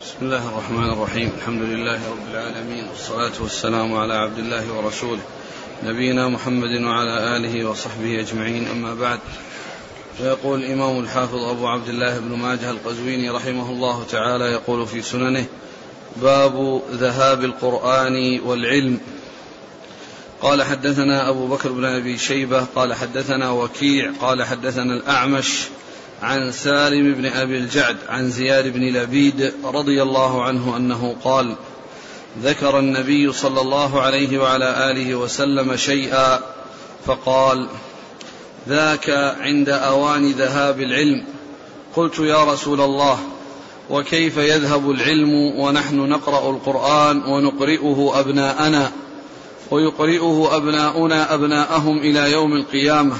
بسم الله الرحمن الرحيم. الحمد لله رب العالمين. والصلاة والسلام على عبد الله ورسوله. نبينا محمد وعلى آله وصحبه أجمعين. أما بعد فيقول الإمام الحافظ أبو عبد الله بن ماجه القزويني رحمه الله تعالى يقول في سننه باب ذهاب القرآن والعلم. قال حدثنا أبو بكر بن أبي شيبة قال حدثنا وكيع قال حدثنا الأعمش عن سالم بن أبي الجعد عن زياد بن لبيد رضي الله عنه أنه قال ذكر النبي صلى الله عليه وعلى آله وسلم شيئا فقال ذاك عند أوان ذهاب العلم. قلت يا رسول الله وكيف يذهب العلم ونحن نقرأ القرآن ونقرئه أبناءنا؟ ويقرئه أبناؤنا أبناءهم إلى يوم القيامة.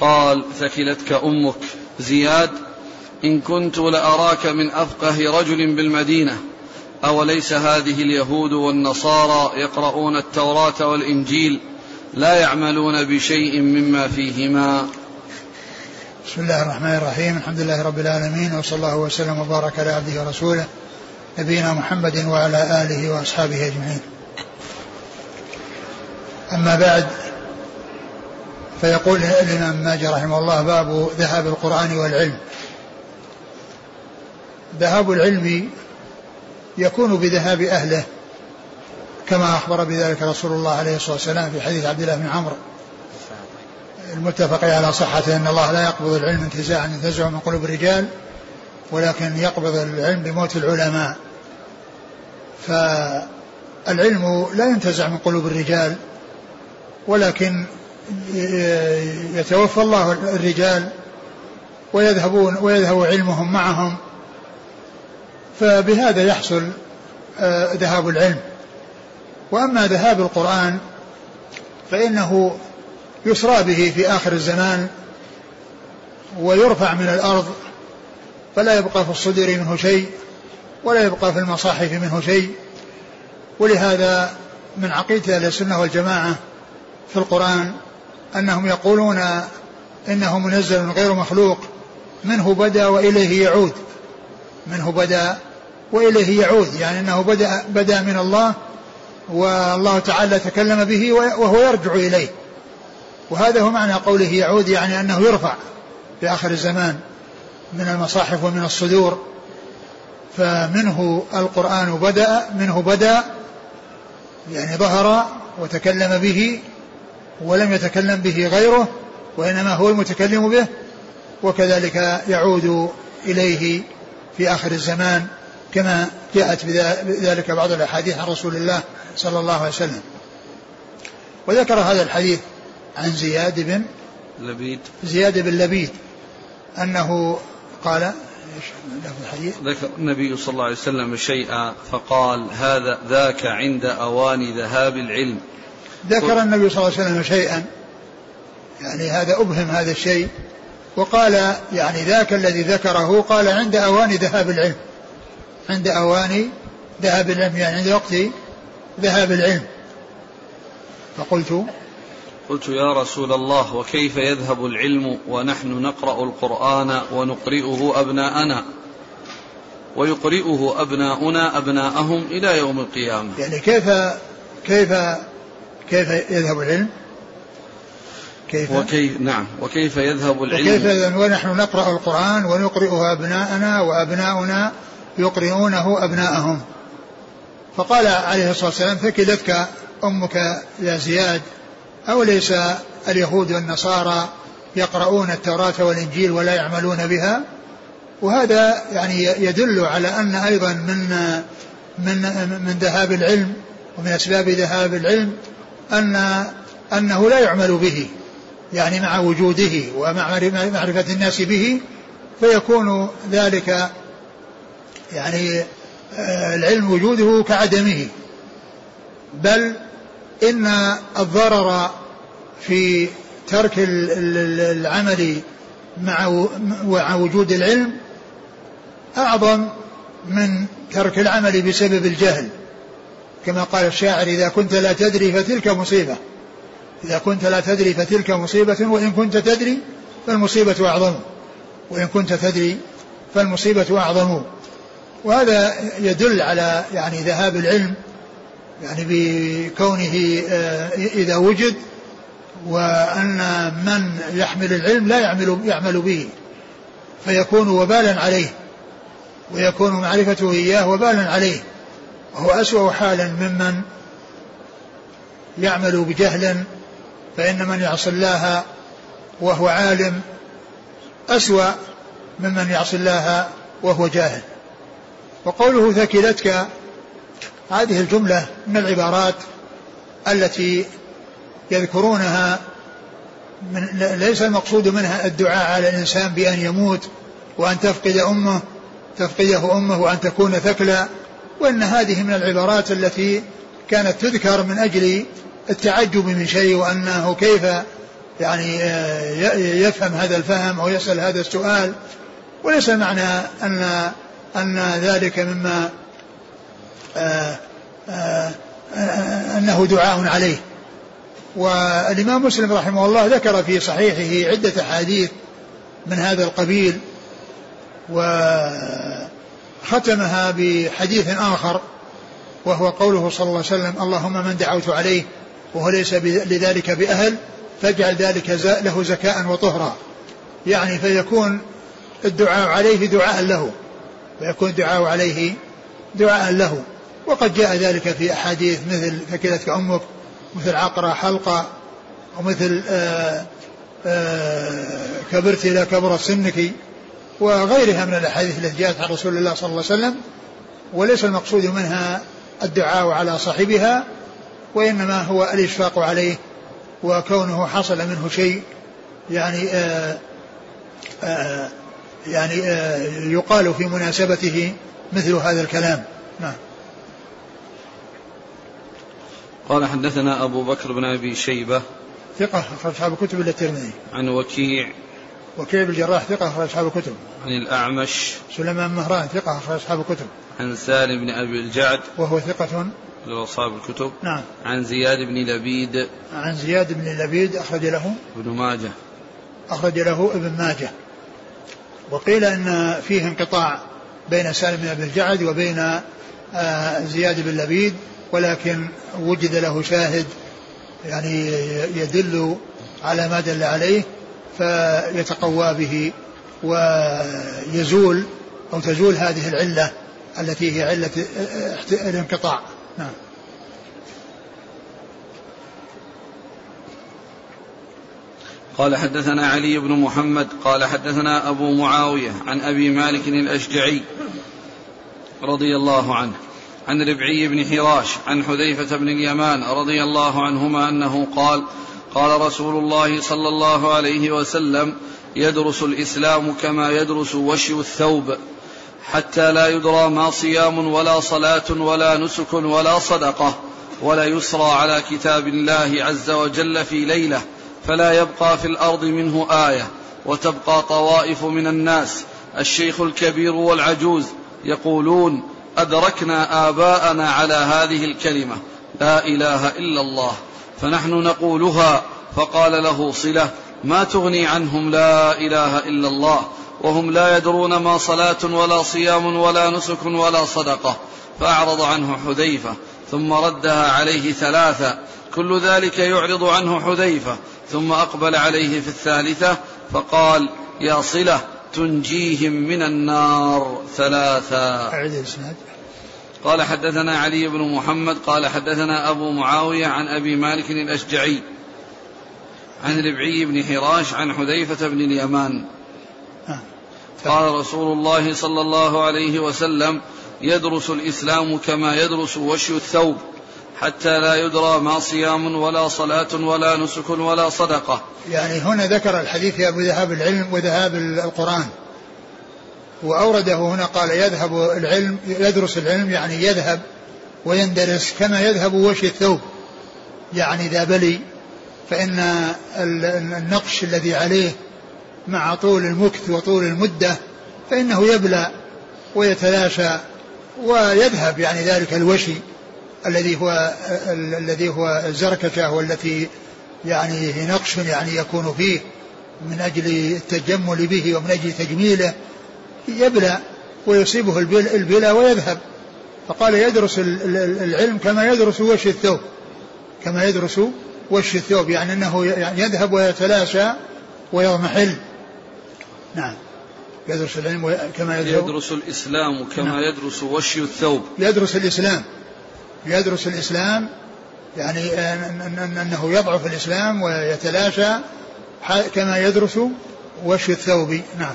قال ثكلتك أمك. زياد إن كنت لأراك من أفقه رجل بالمدينة أوليس هذه اليهود والنصارى يقرؤون التوراة والإنجيل لا يعملون بشيء مما فيهما؟ بسم الله الرحمن الرحيم. الحمد لله رب العالمين وصلى الله وسلم وبارك على عبده ورسوله نبينا محمد وعلى آله وأصحابه أجمعين. أما بعد فيقول الإمام ماجه رحمه الله باب ذهاب القرآن والعلم. ذهاب العلم يكون بذهاب أهله كما أخبر بذلك رسول الله عليه الصلاة والسلام في حديث عبد الله بن عمرو. المتفق على صحته أن الله لا يقبض العلم انتزاعا ينتزعه من قلوب الرجال ولكن يقبض العلم بموت العلماء. فالعلم لا ينتزع من قلوب الرجال ولكن يتوفى الله الرجال ويذهبون ويذهب علمهم معهم فبهذا يحصل آه، ذهاب العلم. وأما ذهاب القرآن فإنه يسرى به في آخر الزمان ويرفع من الأرض فلا يبقى في الصدر منه شيء ولا يبقى في المصاحف منه شيء. ولهذا من عقيدة أهل السنة والجماعة في القرآن أنهم يقولون إنه منزل غير مخلوق. منه بدأ وإليه يعود. منه بدأ وإليه يعود. يعني أنه بدأ, بدأ من الله والله تعالى تكلم به وهو يرجع إليه. وهذا هو معنى قوله يعود يعني أنه يرفع في آخر الزمان من المصاحف ومن الصدور. فمنه القرآن بدأ منه بدأ يعني ظهر وتكلم به ولم يتكلم به غيره وإنما هو المتكلم به وكذلك يعود إليه في آخر الزمان كما جاءت بذلك بعض الأحاديث عن رسول الله صلى الله عليه وسلم. وذكر هذا الحديث عن زياد بن لبيد. زياد بن لبيد أنه قال إيش الحديث؟ ذكر النبي صلى الله عليه وسلم شيئا فقال هذا ذاك عند أوان ذهاب العلم. ذكر النبي صلى الله عليه وسلم شيئا. يعني هذا أبهم هذا الشيء. وقال يعني ذاك الذي ذكره قال عند أوان ذهاب العلم. عند أوان ذهاب العلم يعني عند وقت ذهاب العلم. فقلت قلت يا رسول الله وكيف يذهب العلم ونحن نقرأ القرآن ونقرئه أبناءنا؟ ويقرئه أبناؤنا أبناءهم إلى يوم القيامة. يعني كيف كيف كيف يذهب العلم؟ كيف؟ وكيف نعم. وكيف يذهب العلم؟ وكيف ونحن نقرأ القرآن ونقرئه أبناءنا وأبناؤنا يقرئونه أبناءهم. فقال عليه الصلاة والسلام ثكلتك أمك يا زياد أوليس اليهود والنصارى يقرؤون التوراة والإنجيل ولا يعملون بها؟ وهذا يعني يدل على أن أيضا من من من ذهاب العلم ومن أسباب ذهاب العلم أن أنه لا يعمل به يعني مع وجوده ومع معرفة الناس به فيكون ذلك يعني آه، العلم وجوده كعدمه. بل إن الضرر في ترك العمل مع وجود العلم أعظم من ترك العمل بسبب الجهل. كما قال الشاعر إذا كنت لا تدري فتلك مصيبة. إذا كنت لا تدري فتلك مصيبة وإن كنت تدري فالمصيبة أعظم. وإن كنت تدري فالمصيبة أعظم. وهذا يدل على يعني ذهاب العلم يعني بكونه آه، إذا وجد وأن من يحمل العلم لا يعمل يعمل به. فيكون وبالا عليه ويكون معرفته إياه وبالا عليه. وهو أسوأ حالا ممن يعمل بجهل فإن من يعصي الله وهو عالم أسوأ ممن يعصي الله وهو جاهل. وقوله ثكلتك هذه الجملة من العبارات التي يذكرونها من ليس المقصود منها الدعاء على الإنسان بأن يموت وأن تفقد أمه تفقده أمه وأن تكون ثكلا وأن هذه من العبارات التي كانت تذكر من أجل التعجب من شيء وأنه كيف يعني آه، يفهم هذا الفهم أو يسأل هذا السؤال. وليس معنى أن أن ذلك مما آه، آه، أنه دعاء عليه. والإمام مسلم رحمه الله ذكر في صحيحه عدة أحاديث من هذا القبيل. وختمها بحديث آخر وهو قوله صلى الله عليه وسلم اللهم من دعوت عليه وهو ليس لذلك بأهل فاجعل ذلك له زكاء وطهرا. يعني فيكون الدعاء عليه دعاء له فيكون الدعاء عليه دعاء له. وقد جاء ذلك في أحاديث مثل ثكلتك أمك مثل عقرة حلقة ومثل آآ آآ كبرت إلى كبر سنك وغيرها من الأحاديث التي جاءت عن رسول الله صلى الله عليه وسلم وليس المقصود منها الدعاء على صاحبها وإنما هو الإشفاق عليه وكونه حصل منه شيء يعني آآ آآ يعني آآ يقال في مناسبته مثل هذا الكلام. نعم. قال حدثنا أبو بكر بن أبي شيبة ثقة أخرج أصحاب الكتب إلا الترمذي. عن وكيع وكيع بن الجراح ثقة أخرج أصحاب الكتب. عن الأعمش. سليمان مهران ثقة أخرج أصحاب الكتب. عن سالم بن أبي الجعد. وهو ثقة لأصحاب الكتب. نعم. عن زياد بن لبيد. عن زياد بن لبيد أخرج له. ابن ماجه. أخرج له ابن ماجه. وقيل أن فيه انقطاع بين سالم بن أبي الجعد وبين آه، زياد بن لبيد ولكن وجد له شاهد يعني يدل على ما دل عليه. فيتقوى به ويزول أو تزول هذه العلة التي هي علة الانقطاع. نعم. قال حدثنا علي بن محمد قال حدثنا أبو معاوية عن أبي مالك الأشجعي رضي الله عنه عن ربعي بن حراش عن حذيفة بن اليمان رضي الله عنهما أنه قال قال رسول الله صلى الله عليه وسلم يدرس الإسلام كما يدرس وشي الثوب حتى لا يدرى ما صيام ولا صلاة ولا نسك ولا صدقة ولا يسرى على كتاب الله عز وجل في ليلة فلا يبقى في الأرض منه آية وتبقى طوائف من الناس. الشيخ الكبير والعجوز يقولون أدركنا آباءنا على هذه الكلمة لا إله إلا الله. فنحن نقولها فقال له صلة ما تغني عنهم لا إله إلا الله وهم لا يدرون ما صلاة ولا صيام ولا نسك ولا صدقة. فأعرض عنه حذيفة ثم ردها عليه ثلاثة كل ذلك يعرض عنه حذيفة. ثم أقبل عليه في الثالثة فقال يا صلة تنجيهم من النار ثلاثا قال حدثنا علي بن محمد قال حدثنا أبو معاوية عن أبي مالك الأشجعي عن ربعي بن حراش عن حذيفة بن اليمان. قال رسول الله صلى الله عليه وسلم يدرس الإسلام كما يدرس وشي الثوب حتى لا يدرى ما صيام ولا صلاة ولا نسك ولا صدقة. يعني هنا ذكر الحديث في أبو ذهاب العلم وذهاب القرآن. وأورده هنا قال يذهب العلم يدرس العلم يعني يذهب ويندرس كما يذهب وشي الثوب. يعني إذا بلي فإن النقش الذي عليه مع طول المكث وطول المدة فإنه يبلى ويتلاشى ويذهب يعني ذلك الوشي الذي هو الذي هو الزركشة والتي يعني نقش يعني يكون فيه من أجل التجمل به ومن أجل تجميله. يبلى ويصيبه البلا ويذهب. فقال يدرس العلم كما يدرس وش الثوب. كما يدرس وش الثوب يعني أنه يعني يذهب ويتلاشى ويضمحل. نعم. يدرس العلم كما يذهب يدرس الإسلام كما نعم. يدرس وش الثوب. يدرس الإسلام. يدرس الإسلام يعني أنه يضعف الإسلام ويتلاشى كما يدرس وش الثوب. نعم.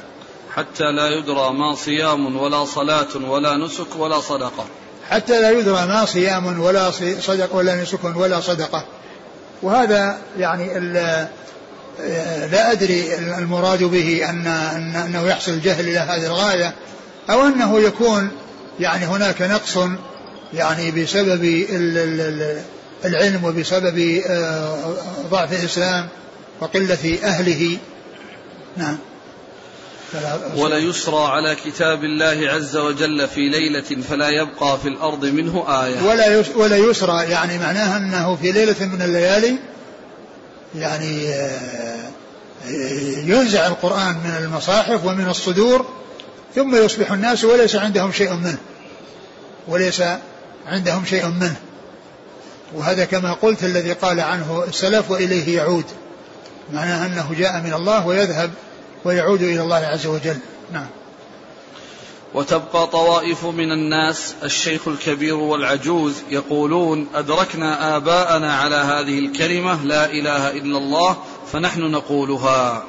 حتى لا يدرى ما صيام ولا صلاة ولا نسك ولا صدقة. حتى لا يدرى ما صيام ولا صدق ولا نسك ولا صدقة. وهذا يعني لا أدري المراد به أن أنه يحصل الجهل إلى هذه الغاية أو أنه يكون يعني هناك نقص يعني بسبب العلم وبسبب آه، ضعف الإسلام وقلة أهله. نعم. ولا يسرى على كتاب الله عز وجل في ليلة فلا يبقى في الأرض منه آية. ولا ولا يسرى يعني معناها أنه في ليلة من الليالي يعني آه، ينزع القرآن من المصاحف ومن الصدور ثم يصبح الناس وليس عندهم شيء منه. وليس عندهم شيء منه. وهذا كما قلت الذي قال عنه السلف وإليه يعود. معناه أنه جاء من الله ويذهب ويعود إلى الله عز وجل. نعم. وتبقى طوائف من الناس الشيخ الكبير والعجوز يقولون أدركنا آباءنا على هذه الكلمة لا إله إلا الله فنحن نقولها.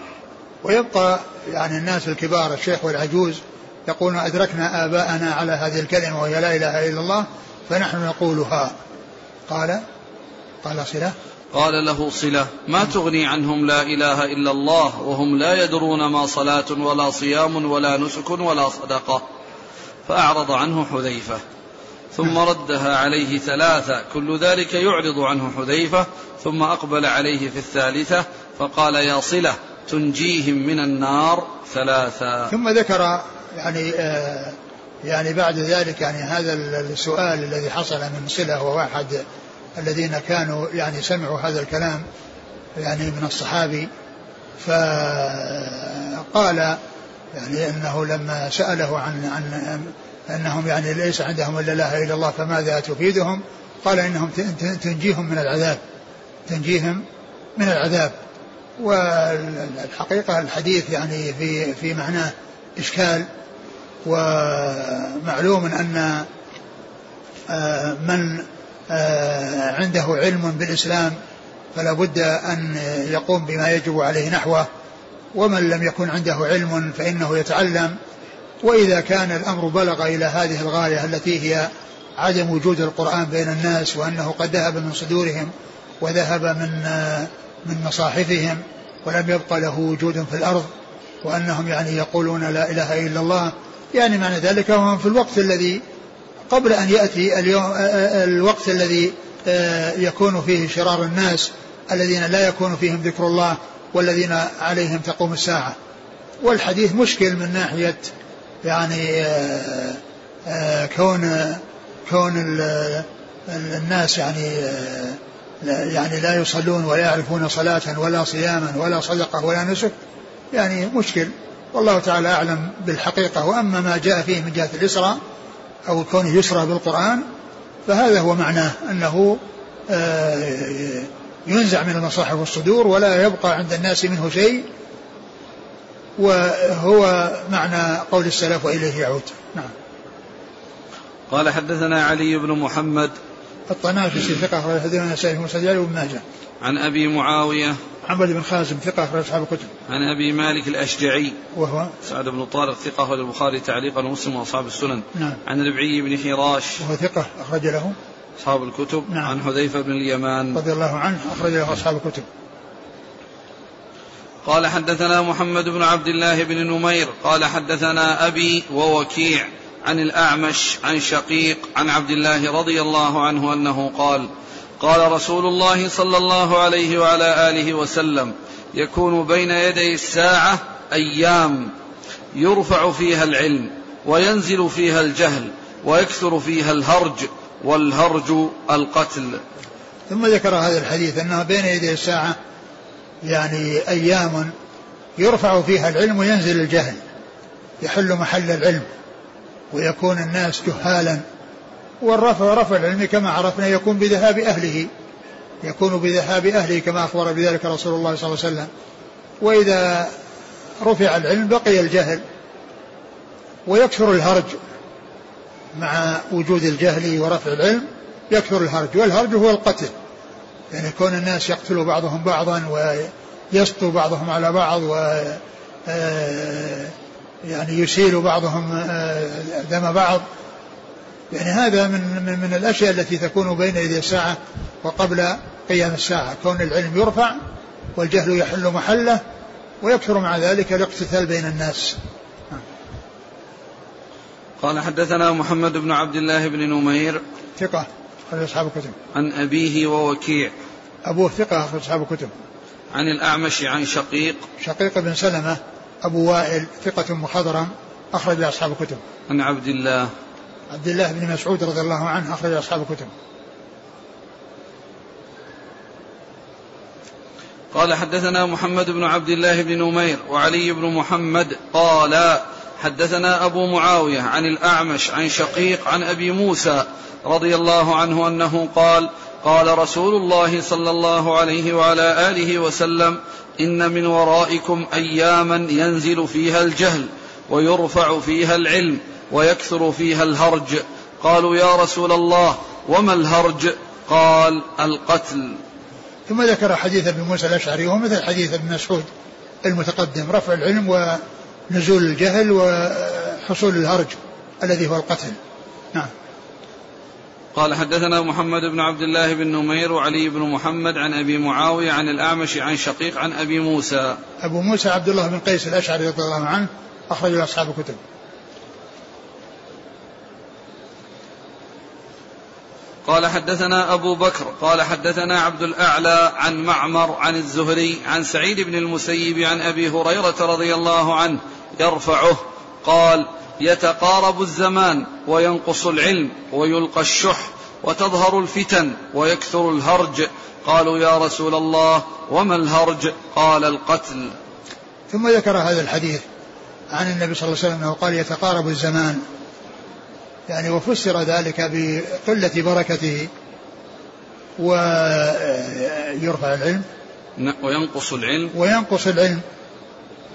ويبقى يعني الناس الكبار الشيخ والعجوز يقولون أدركنا آباءنا على هذه الكلمة وهي لا إله إلا الله فنحن نقولها. قال؟ قال صلة. قال له صلة ما تغني عنهم لا إله إلا الله وهم لا يدرون ما صلاة ولا صيام ولا نسك ولا صدقة. فأعرض عنه حذيفة ثم ردها عليه ثلاثة كل ذلك يعرض عنه حذيفة ثم أقبل عليه في الثالثة فقال يا صلة تنجيهم من النار ثلاثة. ثم ذكر يعني آه يعني بعد ذلك يعني هذا السؤال الذي حصل من صلة وواحد الذين كانوا يعني سمعوا هذا الكلام يعني من الصحابي فقال يعني إنه لما سأله عن عن أنهم يعني ليس عندهم إلا لا إله إلا الله فماذا تفيدهم؟ قال إنهم تنجيهم من العذاب تنجيهم من العذاب والحقيقة الحديث يعني في في معناه إشكال ومعلوم أن آه، من عنده علم بالإسلام فلا بد أن يقوم بما يجب عليه نحوه. ومن لم يكن عنده علم فإنه يتعلم. وإذا كان الأمر بلغ إلى هذه الغاية التي هي عدم وجود القرآن بين الناس وأنه قد ذهب من صدورهم وذهب من آه، من مصاحفهم ولم يبقى له وجود في الأرض وأنهم يعني يقولون لا إله إلا الله يعني معنى ذلك وهم في الوقت الذي قبل أن يأتي اليوم الوقت الذي يكون فيه شرار الناس الذين لا يكون فيهم ذكر الله والذين عليهم تقوم الساعة. والحديث مشكل من ناحية يعني كون كون الناس يعني يعني لا يصلون ولا يعرفون صلاة ولا صياما ولا صدقة ولا نسك يعني مشكل. والله تعالى أعلم بالحقيقة. وأما ما جاء فيه من جهة الإسراء أو كونه يسرى بالقرآن فهذا هو معناه أنه آه، ينزع من المصاحف والصدور ولا يبقى عند الناس منه شيء وهو معنى قول السلف وإليه يعود. نعم. قال حدثنا علي بن محمد الطنافسي ثقة أخرج حديث النسائي ومسجد وابن ماجه عن أبي معاوية محمد بن خازم ثقة أخرج أصحاب الكتب. عن أبي مالك الأشجعي وهو سعد بن طارق ثقة أخرج البخاري تعليقا ومسلم وأصحاب السنن. نعم. عن ربعي بن حراش وهو ثقة أخرج له أصحاب الكتب. نعم. عن حذيفة بن اليمان رضي الله عنه أخرج له أصحاب الكتب. قال حدثنا محمد بن عبد الله بن نمير قال حدثنا أبي ووكيع عن الأعمش عن شقيق عن عبد الله رضي الله عنه أنه قال قال رسول الله صلى الله عليه وعلى آله وسلم يكون بين يدي الساعة أيام يرفع فيها العلم وينزل فيها الجهل ويكثر فيها الهرج والهرج القتل. ثم ذكر هذا الحديث انه بين يدي الساعة يعني أيام يرفع فيها العلم وينزل الجهل يحل محل العلم. ويكون الناس جهالا. والرفع رفع العلم كما عرفنا يكون بذهاب أهله يكون بذهاب أهله كما أخبر بذلك رسول الله صلى الله عليه وسلم. وإذا رفع العلم بقي الجهل ويكثر الهرج. مع وجود الجهل ورفع العلم يكثر الهرج والهرج هو القتل. يعني كون الناس يقتلوا بعضهم بعضا ويسطو بعضهم على بعض و آه، يعني يسيل بعضهم آه، دم بعض. يعني هذا من من, من الأشياء التي تكون بين يدي الساعة وقبل قيام الساعة. كون العلم يرفع والجهل يحل محله ويكثر مع ذلك الاقتتال بين الناس. قال حدثنا محمد بن عبد الله بن نمير ثقة أخرج أصحاب الكتب. عن أبيه ووكيع. أبوه ثقة أخرج أصحاب الكتب. عن الأعمش عن شقيق. شقيق بن سلمة أبو وائل ثقة مخضرم أخرج أصحاب الكتب. عن عبد الله. عبد الله بن مسعود رضي الله عنه أخرج أصحاب الكتب. قال حدثنا محمد بن عبد الله بن نمير وعلي بن محمد قال حدثنا أبو معاوية عن الأعمش عن شقيق عن أبي موسى رضي الله عنه أنه قال قال رسول الله صلى الله عليه وعلى آله وسلم إن من ورائكم أياما ينزل فيها الجهل ويرفع فيها العلم ويكثر فيها الهرج. قالوا يا رسول الله وما الهرج؟ قال القتل. ثم ذكر حديث أبي موسى الأشعري وهو مثل حديث ابن مسعود المتقدم رفع العلم ونزول الجهل وحصول الهرج الذي هو القتل. نعم. قال حدثنا محمد بن عبد الله بن نمير وعلي بن محمد عن أبي معاوية عن الأعمش عن شقيق عن أبي موسى. أبو موسى عبد الله بن قيس الأشعري رضي الله عنه أخرج له أصحاب الكتب. قال حدثنا أبو بكر قال حدثنا عبد الأعلى عن معمر عن الزهري عن سعيد بن المسيب عن أبي هريرة رضي الله عنه يرفعه قال يتقارب الزمان وينقص العلم ويلقى الشح وتظهر الفتن ويكثر الهرج. قالوا يا رسول الله وما الهرج؟ قال القتل. ثم ذكر هذا الحديث عن النبي صلى الله عليه وسلم انه قال يتقارب الزمان. يعني وفسر ذلك بقلة بركته ويرفع العلم. وينقص العلم. وينقص العلم.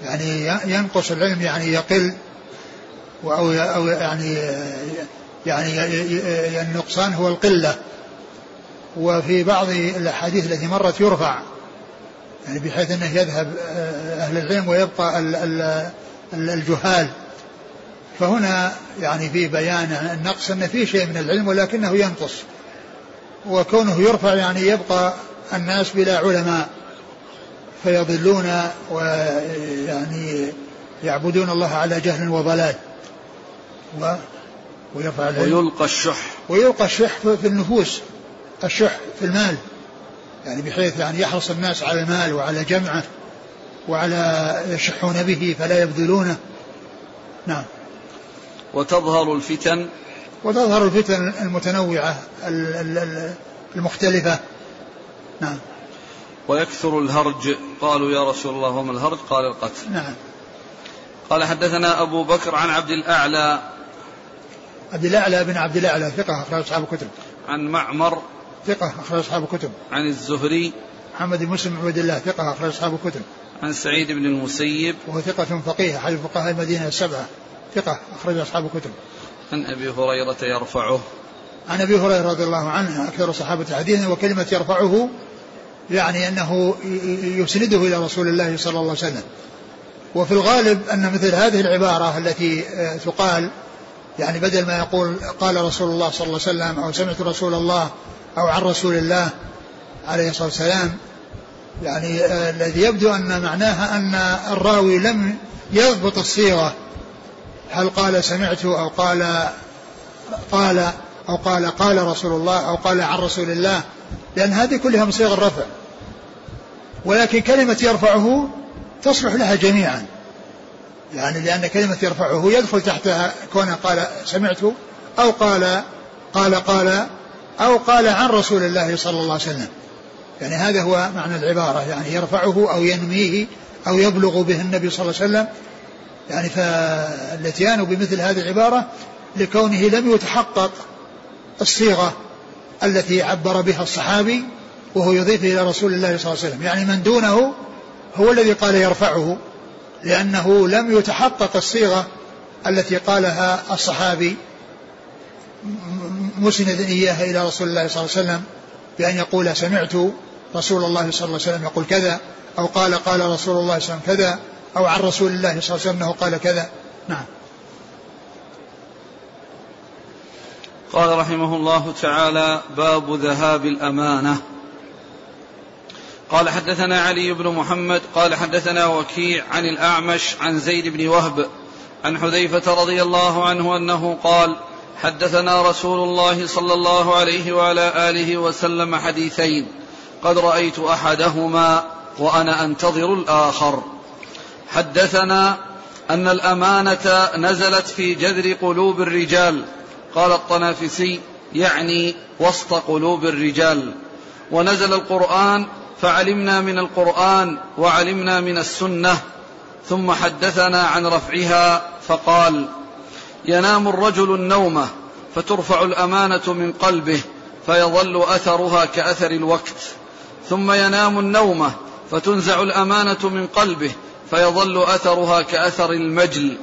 يعني ينقص العلم يعني يقل. أو أو يعني يعني النقصان هو القلة. وفي بعض الأحاديث التي مرت يرفع يعني بحيث أنه يذهب أهل العلم ويبقى الجهال. فهنا يعني في بيان النقص أن في شيء من العلم ولكنه ينقص. وكونه يرفع يعني يبقى الناس بلا علماء. فيضلون ويعني يعبدون الله على جهل وضلال. و ويرفع العلم ويلقى الشح. ويلقى الشح في النفوس الشح في المال. يعني بحيث يعني يحرص الناس على المال وعلى جمعه وعلى يشحون به فلا يبذلونه. نعم. وتظهر الفتن. وتظهر الفتن المتنوعة المختلفة. نعم. ويكثر الهرج. قالوا يا رسول الله وما الهرج؟ قال القتل. نعم. قال حدثنا أبو بكر عن عبد الأعلى عبد الأعلى بن عبد الأعلى ثقة أخرج أصحاب الكتب. عن معمر. ثقة أخرج أصحاب الكتب. عن الزهري. محمد بن مسلم عبد الله ثقة أخرج أصحاب الكتب. عن سعيد بن المسيب. وهو ثقة فقيه أحد فقهاء المدينة السبعة. ثقة أخرج أصحاب الكتب. عن أبي هريرة يرفعه. عن أبي هريرة رضي الله عنه أكثر صحابة حديثا وكلمة يرفعه يعني أنه يسنده إلى رسول الله صلى الله عليه وسلم. وفي الغالب أن مثل هذه العبارة التي آه، تقال يعني بدل ما يقول قال رسول الله صلى الله عليه وسلم أو سمعت رسول الله أو عن رسول الله عليه الصلاة والسلام يعني آه، الذي يبدو أن معناها أن الراوي لم يضبط الصيغة. هل قال سمعت أو قال قال أو قال قال رسول الله أو قال عن رسول الله لأن هذه كلها من صيغ الرفع. ولكن كلمة يرفعه تصلح لها جميعا. يعني لأن كلمة يرفعه يدخل تحتها كون قال سمعت أو قال قال قال أو قال عن رسول الله صلى الله عليه وسلم. يعني هذا هو معنى العبارة يعني يرفعه أو ينميه أو يبلغ به النبي صلى الله عليه وسلم. يعني فالاتيان بمثل هذه العبارة لكونه لم يتحقق الصيغة التي عبر بها الصحابي وهو يضيف إلى رسول الله صلى الله عليه وسلم. يعني من دونه هو الذي قال يرفعه. لأنه لم يتحقق الصيغة التي قالها الصحابي مسندا إياها إلى رسول الله صلى الله عليه وسلم بأن يقول سمعت رسول الله صلى الله عليه وسلم يقول كذا أو قال قال رسول الله صلى الله عليه وسلم كذا أو عن رسول الله صلى الله عليه وسلم أنه قال كذا. نعم. قال رحمه الله تعالى باب ذهاب الأمانة. قال حدثنا علي بن محمد قال حدثنا وكيع عن الأعمش عن زيد بن وهب عن حذيفة رضي الله عنه أنه قال حدثنا رسول الله صلى الله عليه وعلى آله وسلم حديثين قد رأيت أحدهما وأنا أنتظر الآخر. حدثنا أن الأمانة نزلت في جذر قلوب الرجال قال الطنافسي يعني وسط قلوب الرجال. ونزل القرآن فعلمنا من القرآن وعلمنا من السنة ثم حدثنا عن رفعها فقال ينام الرجل النومة فترفع الأمانة من قلبه فيظل أثرها كأثر الوقت ثم ينام النومة فتنزع الأمانة من قلبه فيظل أثرها كأثر المجل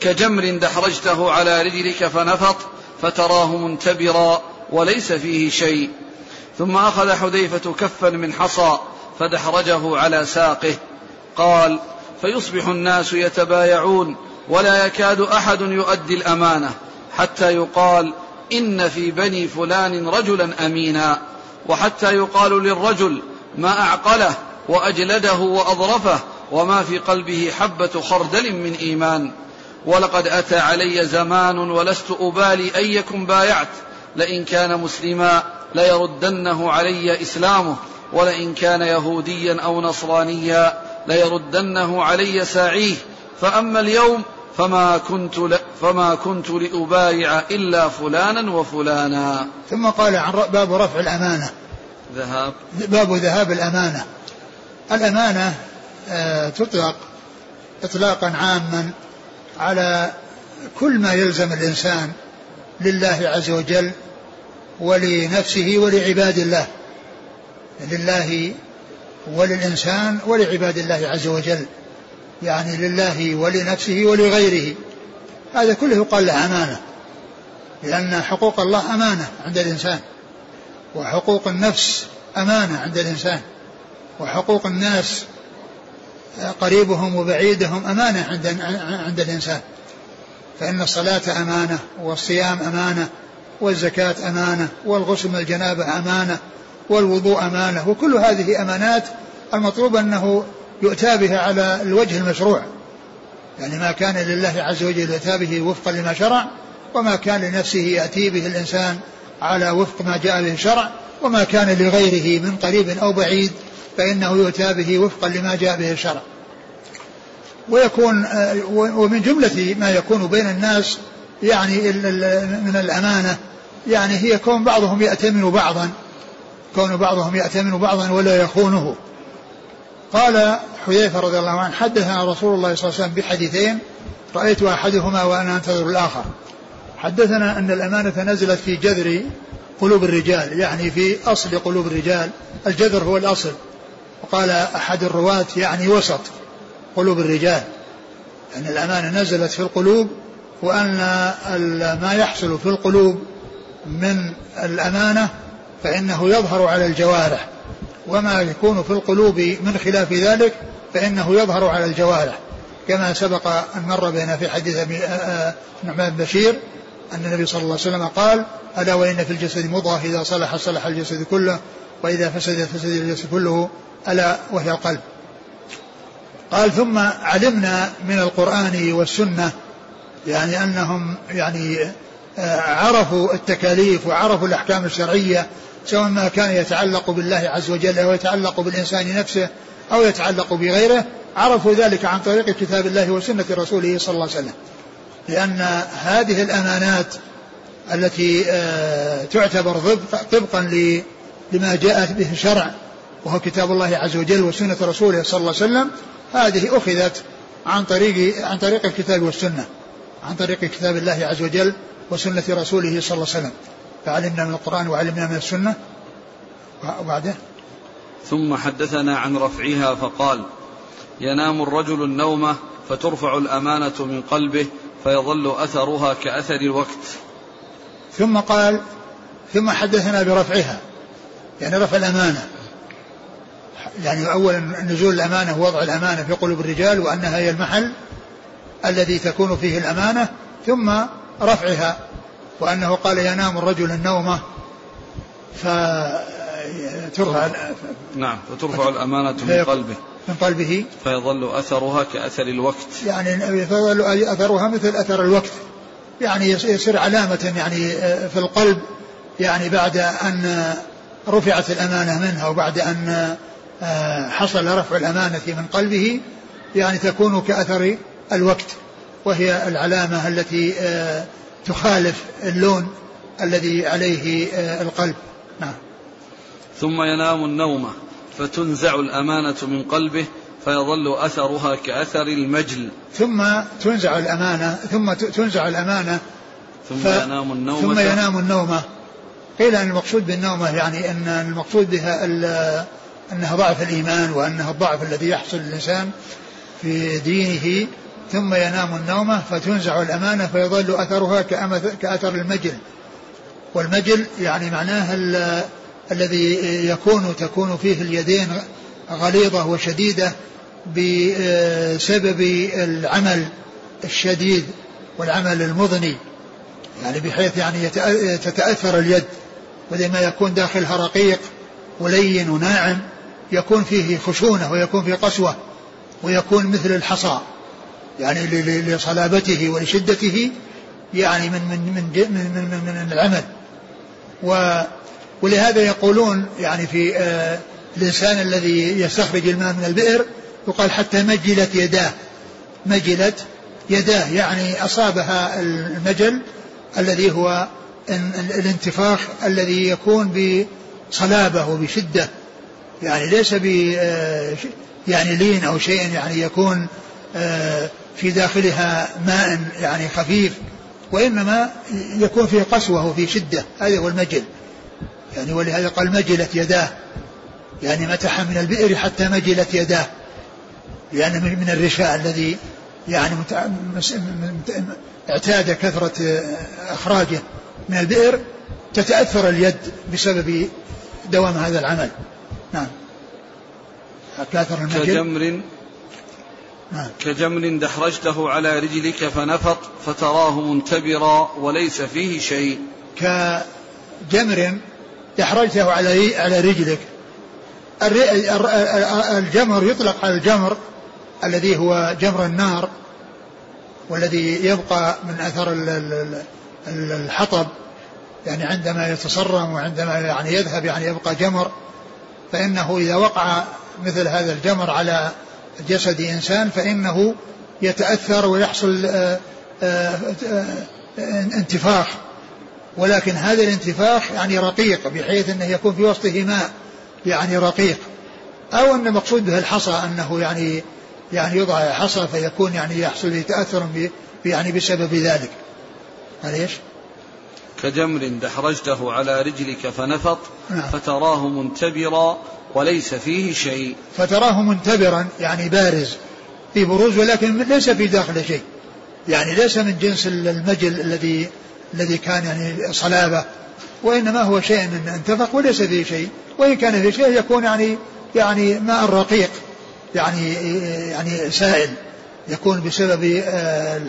كجمر دحرجته على رجلك فنفط فتراه منتبرا وليس فيه شيء. ثم أخذ حذيفة كفا من حصى فدحرجه على ساقه. قال فيصبح الناس يتبايعون ولا يكاد أحد يؤدي الأمانة حتى يقال إن في بني فلان رجلا أمينا. وحتى يقال للرجل ما أعقله وأجلده وأظرفه وما في قلبه حبة خردل من إيمان. ولقد أتى علي زمان ولست أبالي أيكم بايعت لئن كان مسلما ليردنه علي إسلامه ولئن كان يهوديا أو نصرانيا ليردنه علي ساعيه. فأما اليوم فما كنت ل... فما كنت لأبايع إلا فلانا وفلانا. ثم قال عن باب رفع الأمانة. ذهاب. باب ذهاب الأمانة. الأمانة آه تطلق إطلاقا عاما على كل ما يلزم الإنسان لله عز وجل ولنفسه ولعباد الله لله وللإنسان ولعباد الله عز وجل يعني لله ولنفسه ولغيره. هذا كله يقال له أمانة لأن حقوق الله أمانة عند الإنسان وحقوق النفس أمانة عند الإنسان وحقوق الناس قريبهم وبعيدهم أمانة عند عند الإنسان. فإن الصلاة أمانة والصيام أمانة والزكاة أمانة والغسل من الجنابة أمانة والوضوء أمانة. وكل هذه أمانات المطلوب أنه يؤتى بها على الوجه المشروع. يعني ما كان لله عز وجل يؤتى به وفقا لما شرع وما كان لنفسه يأتي به الإنسان على وفق ما جاء به الشرع وما كان لغيره من قريب أو بعيد فإنه يؤتى به وفقا لما جاء به الشرع. ويكون ومن جملة ما يكون بين الناس يعني من الأمانة يعني هي كون بعضهم يأتمن بعضا كون بعضهم يأتمن بعضا ولا يخونه. قال حذيفة رضي الله عنه حدثنا رسول الله صلى الله عليه وسلم بحديثين رأيت أحدهما وأنا أنتظر الآخر. حدثنا أن الأمانة نزلت في جذر قلوب الرجال يعني في أصل قلوب الرجال الجذر هو الأصل. وقال أحد الرواة يعني وسط قلوب الرجال. أن يعني الأمانة نزلت في القلوب وأن ما يحصل في القلوب من الأمانة فإنه يظهر على الجوارح وما يكون في القلوب من خلاف ذلك فإنه يظهر على الجوارح. كما سبق أن مر بنا في حديث نعمان بن بشير أن النبي صلى الله عليه وسلم قال ألا وإن في الجسد مضغة إذا صلح صلح الجسد كله وإذا فسد فسد الجسد كله ألا وهي القلب. قال ثم علمنا من القرآن والسنة يعني أنهم يعني آه، عرفوا التكاليف وعرفوا الأحكام الشرعية سواء ما كان يتعلق بالله عز وجل أو يتعلق بالإنسان نفسه أو يتعلق بغيره عرفوا ذلك عن طريق كتاب الله وسنة رسوله صلى الله عليه وسلم. لأن هذه الأمانات التي آه، تعتبر طبقا لما جاءت به الشرع وهو كتاب الله عز وجل وسنة رسوله صلى الله عليه وسلم هذه أخذت عن طريق عن طريق الكتاب والسنة. عن طريق كتاب الله عز وجل وسنة رسوله صلى الله عليه وسلم. فعلمنا من القرآن وعلمنا من السنة. وبعده ثم حدثنا عن رفعها فقال ينام الرجل النومة فترفع الأمانة من قلبه فيظل أثرها كأثر الوقت. ثم قال ثم حدثنا برفعها. يعني رفع الأمانة. يعني أولا نزول الأمانة ووضع الأمانة في قلوب الرجال وأنها هي المحل الذي تكون فيه الأمانة ثم رفعها وأنه قال ينام الرجل النومة فترفع نعم فترفع الأمانة من قلبه. من قلبه. فيظل أثرها كأثر الوقت. يعني فيظل أثرها مثل أثر الوقت. يعني يصير علامة يعني في القلب يعني بعد أن رفعت الأمانة منها وبعد أن حصل رفع الأمانة من قلبه يعني تكون كأثر الوقت وهي العلامة التي تخالف اللون الذي عليه القلب. نعم. ثم ينام النوم فتنزع الأمانة من قلبه فيظل أثرها كأثر المجل. ثم تنزع الأمانة ثم تنزع الأمانة ثم ف... ينام النوم. ثم ينام النومة قيل أن المقصود بالنومة يعني أن المقصود بها أنها ضعف الإيمان وأنها الضعف الذي يحصل للإنسان في دينه. ثم ينام النومة فتنزع الأمانة فيظل أثرها كأثر المجل. والمجل يعني معناه الذي يكون تكون فيه اليدين غليظة وشديدة بسبب العمل الشديد والعمل المضني. يعني بحيث يعني تتأثر اليد. ولما يكون داخلها رقيق ولين وناعم يكون فيه خشونة ويكون فيه قسوة ويكون مثل الحصى. يعني لصلابته ولشدته يعني من من من من, من, من العمل. و ولهذا يقولون يعني في آه الإنسان الذي يستخرج الماء من البئر يقال حتى مجلت يداه. مجلت يداه يعني أصابها المجل الذي هو الانتفاخ الذي يكون بصلابة وبشدة يعني ليس ب يعني لين أو شيء يعني يكون في داخلها ماء يعني خفيف وإنما يكون فيه قسوة وفي شدة. هذا هو المجل. يعني ولهذا قال مجلت يداه. يعني متح من البئر حتى مجلت يداه. لأن يعني من الرشاء الذي يعني اعتاد كثرة إخراجه من البئر تتأثر اليد بسبب دوام هذا العمل. نعم. كاثر المجل. كجمر نعم. كجمر دحرجته على رجلك فنفط فتراه منتبرا وليس فيه شيء. كجمر دحرجته على على رجلك. الجمر يطلق على الجمر الذي هو جمر النار والذي يبقى من أثر الحطب. يعني عندما يتصرم وعندما يعني يذهب يعني يبقى جمر فإنه إذا وقع مثل هذا الجمر على جسد إنسان فإنه يتأثر ويحصل آه، آه، آه، انتفاخ ولكن هذا الانتفاخ يعني رقيق بحيث أنه يكون في وسطه ماء يعني رقيق أو أن المقصود به الحصى أنه يعني يعني يوضع حصى فيكون يعني يحصل به تاثر يعني بسبب ذلك إيش؟ كجمر دحرجته على رجلك فنفط نعم. فتراه منتبرا وليس فيه شيء. فتراه منتبرا يعني بارز في بروز ولكن ليس في داخله شيء. يعني ليس من جنس المجل الذي الذي كان يعني صلابة وإنما هو شيء انتفق وليس فيه شيء. وإن كان فيه شيء يكون يعني يعني ماء رقيق يعني يعني سائل يكون بسبب آه،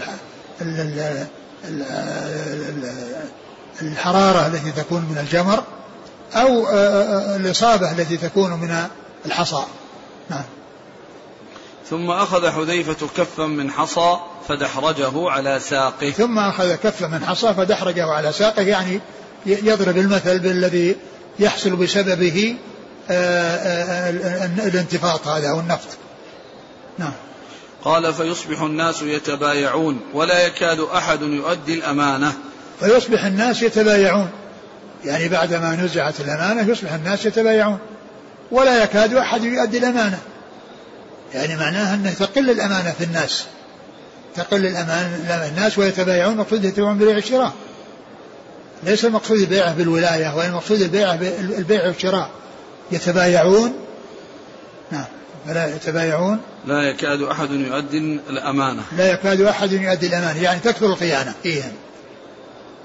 الحرارة التي تكون من الجمر. أو آه، آه، الإصابة التي تكون من الحصى. نعم. ثم أخذ حذيفة كفا من حصى فدحرجه على ساقه. ثم أخذ كفا من حصى فدحرجه على ساقه يعني يضرب المثل بالذي يحصل بسببه الانتفاض هذا أو النفط. نعم. قال فيصبح الناس يتبايعون ولا يكاد أحد يؤدي الأمانة. فيصبح الناس يتبايعون. يعني بعدما نزعت الأمانة يصبح الناس يتبايعون ولا يكاد أحد يؤدي الأمانة. يعني معناها أنه تقل الأمانة في الناس. تقل الأمانة الناس ويتبايعون المقصود يتبايعون ببيع الشراء. ليس المقصود البيعة بالولاية وإن المقصود البيعة بالبيع والشراء. يتبايعون نعم فلا يتبايعون. لا يكاد أحد يؤدي الأمانة. لا يكاد أحد يؤدي الأمانة يعني تكثر الخيانة فيهم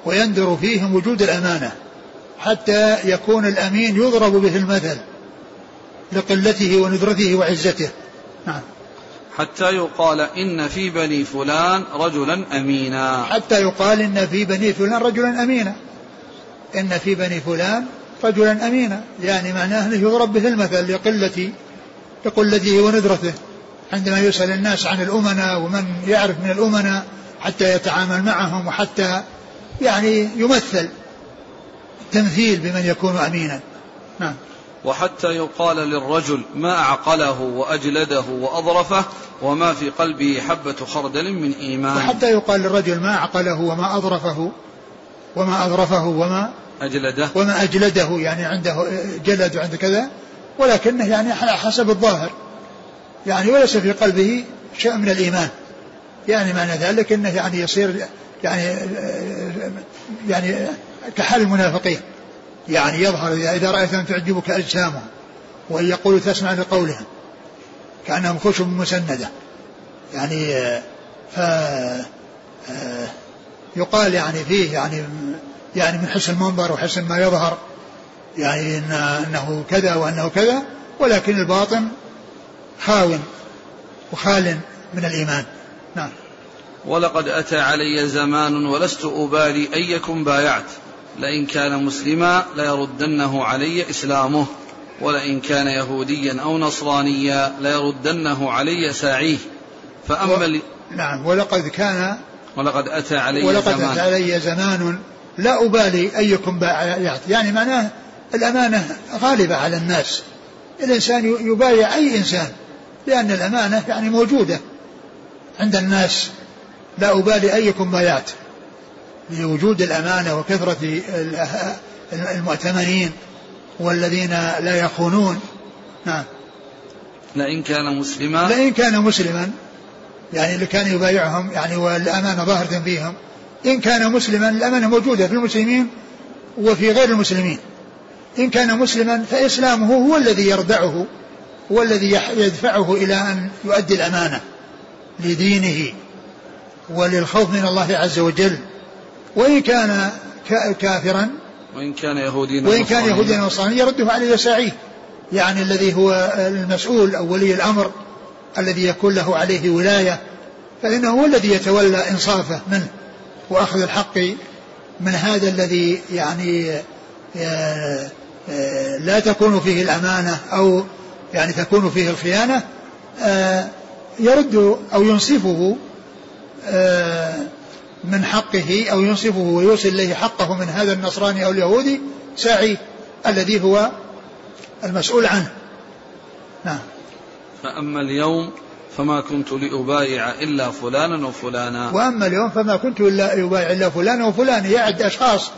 ويندر فيهم وجود الأمانة. حتى يكون الأمين يضرب به المثل لقلته وندرته وعزته. نعم. حتى يقال إن في بني فلان رجلا أمينا. حتى يقال إن في بني فلان رجلا أمينا. إن في بني فلان رجلا أمينا. يعني معناه أنه يضرب به المثل لقلة لقلته وندرته. عندما يسأل الناس عن الأمناء ومن يعرف من الأمناء حتى يتعامل معهم وحتى يعني يمثل. تمثيل بمن يكون أمينا. نعم. وحتى يقال للرجل ما أعقله وأجلده وأظرفه وما في قلبه حبة خردل من إيمان. وحتى يقال للرجل ما أعقله وما أظرفه وما أظرفه وما أجلده. وما أجلده يعني عنده جلد وعنده كذا ولكنه يعني حسب الظاهر. يعني وليس في قلبه شيء من الإيمان. يعني معنى ذلك أنه يعني يصير يعني يعني كحال المنافقين. يعني يظهر إذا رأيت أن تعجبك أجسامهم وأن يقولوا تسمع لقولهم كأنهم خشب مسندة. يعني ف يقال يعني فيه يعني يعني من حسن المنظر وحسن ما يظهر يعني إن أنه كذا وأنه كذا ولكن الباطن خاو وخال من الإيمان. نعم. ولقد أتى علي زمان ولست أبالي أيكم بايعت. لئن كان مسلما ليردنه علي إسلامه ولئن كان يهوديا أو نصرانيا ليردنه علي ساعيه. فأما و... نعم ولقد كان ولقد أتى علي ولقد زمان. أتى علي زمان. لا أبالي أيكم بايعت يعني معناه الأمانة غالبة على الناس. الإنسان يبايع أي إنسان لأن الأمانة يعني موجودة عند الناس. لا أبالي أيكم بايعت لوجود الأمانة وكثرة المؤتمنين والذين لا يخونون. نعم. لئن كان مسلما لئن كان مسلما يعني اللي كان يبايعهم يعني والأمانة ظاهرة فيهم إن كان مسلما الأمانة موجودة في المسلمين وفي غير المسلمين. إن كان مسلما فإسلامه هو الذي يردعه هو الذي يدفعه إلى أن يؤدي الأمانة لدينه وللخوف من الله عز وجل. وإن كان كافرا وإن كان يهوديا وإن كان يهوديا نصرانيا يرده على يساعيه يعني الذي هو المسؤول أو ولي الأمر الذي يكون له عليه ولاية فإنه هو الذي يتولى إنصافه منه وأخذ الحق من هذا الذي يعني آه، آه، لا تكون فيه الأمانة أو يعني تكون فيه الخيانة آه، يرد أو ينصفه من حقه أو ينصفه ويوصل إليه حقه من هذا النصراني أو اليهودي ساعي الذي هو المسؤول عنه. نعم. فأما اليوم فما كنت لأبايع إلا فلانا وفلانا. وأما اليوم فما كنت إلا أبايع إلا فلانا وفلانا يعد أشخاص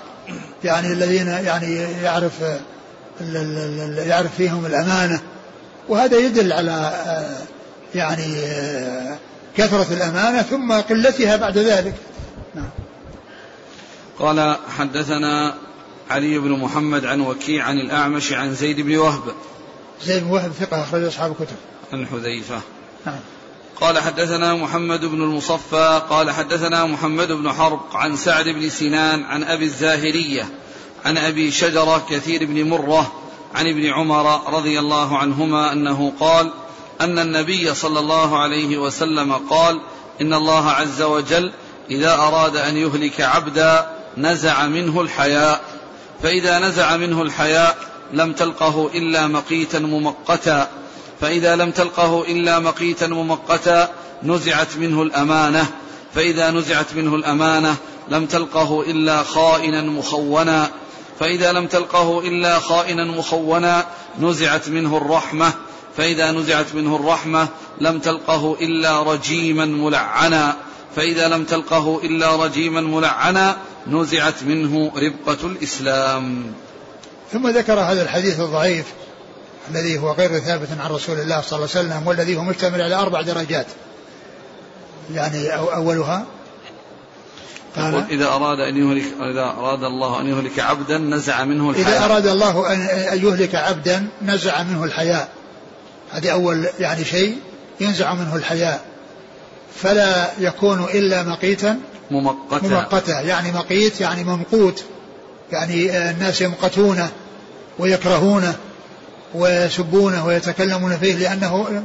يعني الذين يعني يعرف يعرف فيهم الأمانة. وهذا يدل على يعني كثرة الأمانة ثم قلتها بعد ذلك. قال حدثنا علي بن محمد عن وكيع عن الأعمش عن زيد بن وهب. زيد بن وهب ثقة أخرج أصحاب الكتب. عن حذيفة نعم. قال حدثنا محمد بن المصفى قال حدثنا محمد بن حرب عن سعد بن سنان عن أبي الزاهرية عن أبي شجرة كثير بن مرة عن ابن عمر رضي الله عنهما أنه قال أن النبي صلى الله عليه وسلم قال إن الله عز وجل إذا أراد أن يهلك عبدا نزع منه الحياء. فإذا نزع منه الحياء لم تلقه إلا مقيتا ممقتا. فإذا لم تلقه إلا مقيتا ممقتا نزعت منه الأمانة. فإذا نزعت منه الأمانة لم تلقه إلا خائنا مخونا. فإذا لم تلقه إلا خائنا مخونا نزعت منه الرحمة. فإذا نزعت منه الرحمة لم تلقه إلا رجيما ملعنا. فإذا لم تلقه إلا رجيما ملعنا نزعت منه ربقة الإسلام. ثم ذكر هذا الحديث الضعيف الذي هو غير ثابت عن رسول الله صلى الله عليه وسلم والذي هو مشتمل على أربع درجات. يعني أولها يقول إذا أراد أن يهلك إذا أراد الله أن يهلك عبدا نزع منه الحياء. إذا أراد الله أن يهلك عبدا نزع منه الحياء. هذه أول يعني شيء ينزع منه الحياء. فلا يكون إلا مقيتا. ممقتا. ممقتا. يعني مقيت يعني ممقوت يعني الناس يمقتونه ويكرهونه ويسبونه ويتكلمون فيه لأنه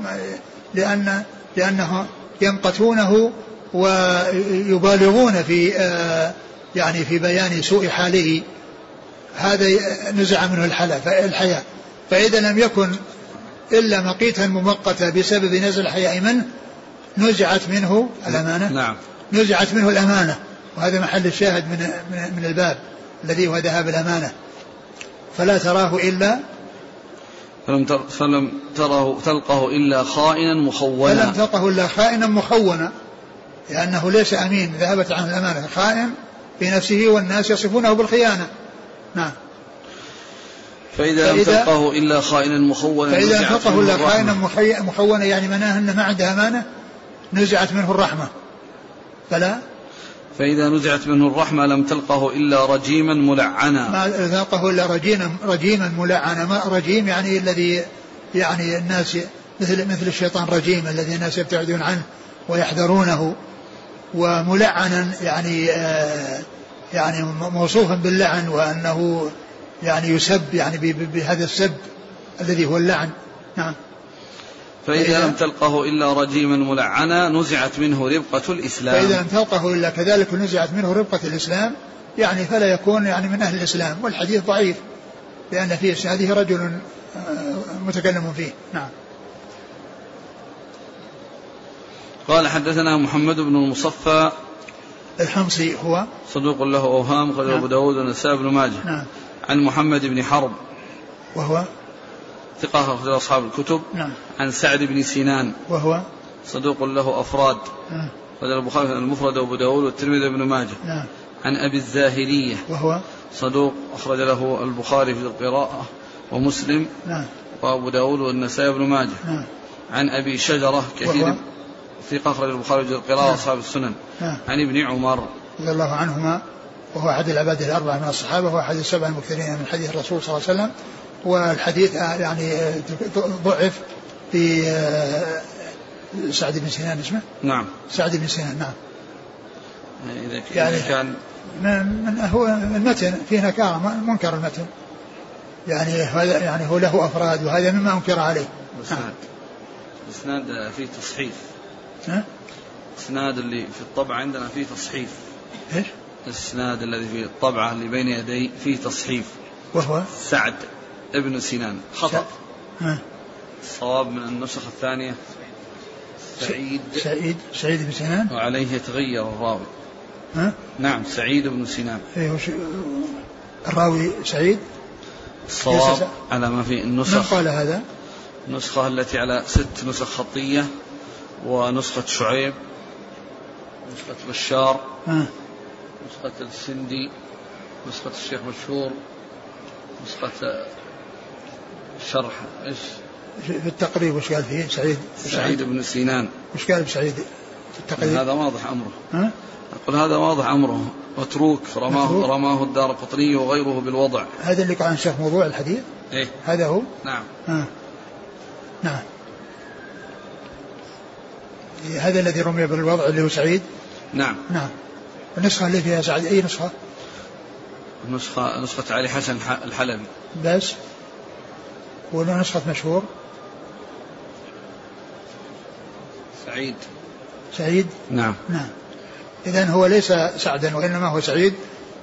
لأن لأنه يمقتونه ويبالغون في يعني في بيان سوء حاله. هذا نزع منه الحياء فإذا لم يكن إلا مقيتا ممقتا بسبب نزع الحياء منه نزعت منه الأمانة. نعم. نزعت منه الأمانة. وهذا محل الشاهد من من, الباب الذي هو ذهاب الأمانة. فلا تراه إلا فلم تر فلم تره تلقه إلا خائنا مخونا. فلم تلقه إلا خائنا مخونا. لأنه ليس أمين ذهبت عنه الأمانة. خائن في نفسه والناس يصفونه بالخيانة. نعم. فإذا, لم تلقه إلا خائنا مخونا فإذا لم تلقه إلا خائنا مخونا يعني معناه أنه ما عنده أمانة نزعت منه الرحمة. فلا. فإذا نزعت منه الرحمة لم تلقه إلا رجيما ملعنا. ما تلقه إلا رجيما رجيما ملعنا. ما رجيم يعني الذي يعني الناس مثل مثل الشيطان رجيم الذي الناس يبتعدون عنه ويحذرونه. وملعنا يعني آه يعني موصوفا باللعن وأنه يعني يسب يعني بهذا السب الذي هو اللعن. نعم. فإذا لم تلقه إلا رجيما ملعنا نزعت منه ربقة الإسلام. فإذا لم تلقه إلا كذلك نزعت منه ربقة الإسلام يعني فلا يكون يعني من أهل الإسلام. والحديث ضعيف لأن فيه هذه رجل متكلم فيه. نعم. قال حدثنا محمد بن المصفى. الحمصي هو. صدوق له أوهام خرج نعم. أبو داود والنسائي بن ماجه. نعم. عن محمد بن حرب. وهو؟ ثقة أخرج أصحاب الكتب نعم. عن سعد بن سنان وهو؟ صدوق له أفراد. نعم. أخرج البخاري المفرد وأبو داود والترمذي بن ماجه. نعم. عن أبي الزاهرية. وهو؟ صدوق أخرج له البخاري في القراءة ومسلم نعم. وأبو داود والنسائي بن ماجه. نعم. عن أبي شجرة كثير. ثقة أخرج البخاري في القراءة نعم. وأصحاب السنن. نعم. عن ابن عمر. رضي الله عنهما وهو أحد العباد الأربعة من الصحابة وهو أحد السبع المكثرين من حديث الرسول صلى الله عليه وسلم والحديث يعني ضعف في سعد بن سنان اسمه؟ نعم. سعد بن سنان نعم. إذا يعني كان من هو المتن فيه نكارة منكر المتن. يعني هذا يعني هو له أفراد وهذا مما أنكر عليه. الإسناد الإسناد فيه تصحيف. ها؟ الإسناد اللي في الطبعة عندنا فيه تصحيف. إيش؟ الإسناد الذي في الطبعة اللي بين يدي فيه تصحيف. وهو؟ سعد. ابن سنان خطأ؟ الصواب من النسخ الثانية. سعيد. سعيد سعيد بن سنان وعليه يتغير الراوي. ها؟ نعم سعيد بن سنان إيه وش الراوي سعيد؟ الصواب على ما في النسخ. من قال هذا؟ النسخة التي على ست نسخ خطية ونسخة شعيب نسخة بشار ها؟ نسخة السندي نسخة الشيخ مشهور نسخة شرح إيش؟ في التقريب وش قال فيه؟ سعيد سعيد بن سينان. وش قال بسعيد؟ في التقريب؟ هذا واضح أمره. ها؟ أقول هذا واضح أمره. متروك رماه متروك. رماه الدار قطني وغيره بالوضع. هذا اللي قال شيخ موضوع الحديث؟ إيه. هذا هو؟ نعم. ها. نعم. هذا الذي رمي بالوضع اللي هو سعيد؟ نعم. نعم. النسخة اللي فيها سعيد أي نسخة؟ نسخة نسخة علي حسن الحلبي. بس. ونسخة مشهور. سعيد. سعيد؟ نعم. نعم. إذا هو ليس سعدا وإنما هو سعيد.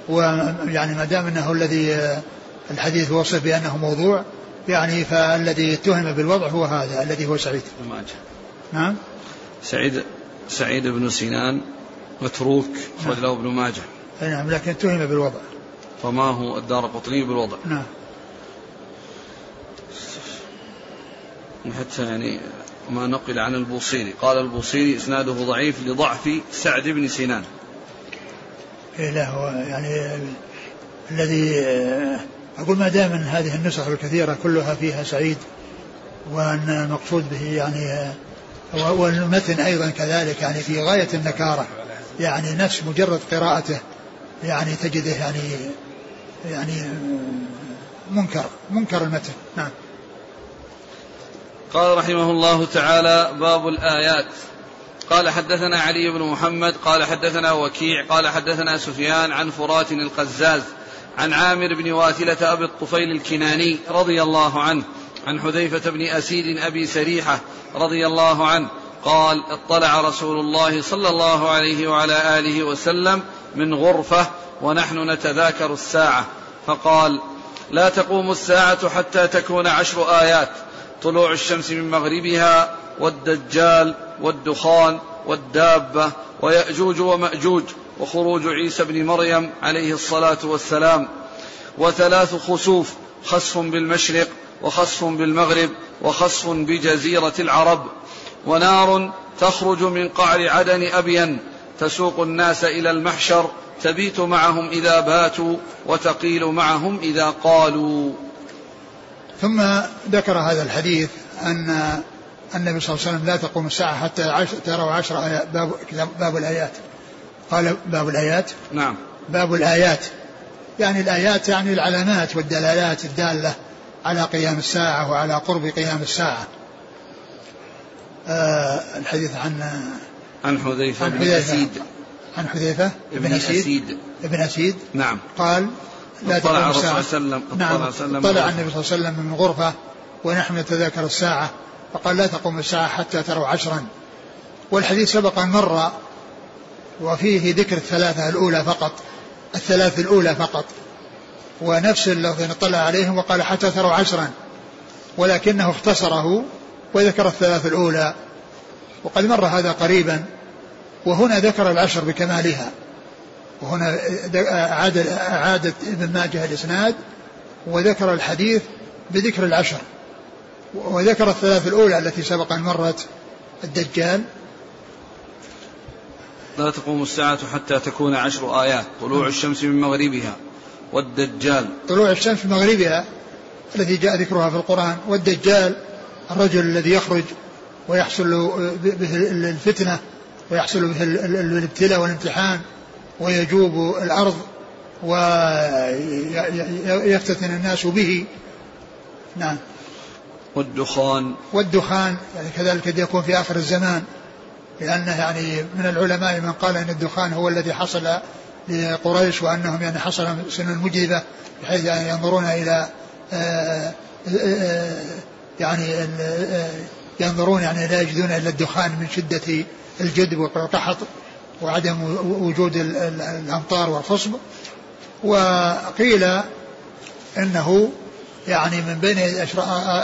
ويعني ما دام أنه الذي آه، الحديث وصف بأنه موضوع يعني فالذي اتهم بالوضع هو هذا الذي هو سعيد. ابن ماجه نعم. سعيد سعيد بن سنان متروك أخرج له ابن ماجه. نعم لكن اتهم بالوضع. رماه الدار قطني بالوضع. نعم. حتى يعني ما نقل عن البوصيري. قال البوصيري إسناده ضعيف لضعف سعد بن سنان إيه لا هو يعني الذي آه، أقول ما دام هذه النسخ الكثيرة كلها فيها سعيد وأن المقصود به يعني آه، والمتن أيضا كذلك يعني في غاية النكارة يعني نفس مجرد قراءته يعني تجده يعني يعني منكر منكر المتن. نعم. قال رحمه الله تعالى باب الآيات. قال حدثنا علي بن محمد قال حدثنا وكيع قال حدثنا سفيان عن فرات القزاز عن عامر بن واثلة أبي الطفيل الكناني رضي الله عنه عن حذيفة بن أسيد أبي سريحة رضي الله عنه قال اطلع رسول الله صلى الله عليه وعلى آله وسلم من غرفة ونحن نتذاكر الساعة فقال لا تقوم الساعة حتى تكون عشر آيات. طلوع الشمس من مغربها والدجال والدخان والدابة ويأجوج ومأجوج وخروج عيسى بن مريم عليه الصلاة والسلام وثلاث خسوف خسف بالمشرق وخسف بالمغرب وخسف بجزيرة العرب. ونار تخرج من قعر عدن أبين تسوق الناس إلى المحشر تبيت معهم إذا باتوا وتقيل معهم إذا قالوا. ثم ذكر هذا الحديث أن النبي صلى الله عليه وسلم لا تقوم الساعة حتى عشر تروا عشر آيات باب, باب الآيات. قال باب الآيات؟ نعم. باب الآيات. يعني الآيات يعني العلامات والدلالات الدالة على قيام الساعة وعلى قرب قيام الساعة. آه الحديث عن عن حذيفة بن أسيد. عن حذيفة بن أسيد. ابن أسيد. نعم. قال لا تقوم الساعة. وسلم نعم. طلع النبي صلى الله عليه وسلم من غرفة ونحن نتذاكر الساعة فقال لا تقوم الساعة حتى تروا عشرا. والحديث سبق أن مر وفيه ذكر الثلاثة الأولى فقط الثلاث الأولى فقط. ونفس الذي اطلع عليهم وقال حتى تروا عشرا ولكنه اختصره وذكر الثلاث الأولى. وقد مر هذا قريبا وهنا ذكر العشر بكمالها. وهنا أعاد أعادت ابن ماجه الإسناد وذكر الحديث بذكر العشر وذكر الثلاث الأولى التي سبق أن مرت الدجال. لا تقوم الساعة حتى تكون عشر آيات. طلوع الشمس من مغربها والدجال. طلوع الشمس من مغربها التي جاء ذكرها في القرآن والدجال الرجل الذي يخرج ويحصل به الفتنة ويحصل به الابتلاء والامتحان. ويجوب الأرض ويفتتن الناس به. نعم. والدخان. والدخان يعني كذلك قد يكون في آخر الزمان لأنه يعني من العلماء من قال أن الدخان هو الذي حصل لقريش وأنهم يعني حصل سن مجدبة بحيث يعني ينظرون إلى آه، آه، يعني آه، ينظرون يعني لا يجدون إلا الدخان من شدة الجدب والقحط وعدم وجود الأمطار والخصب وقيل إنه يعني من بين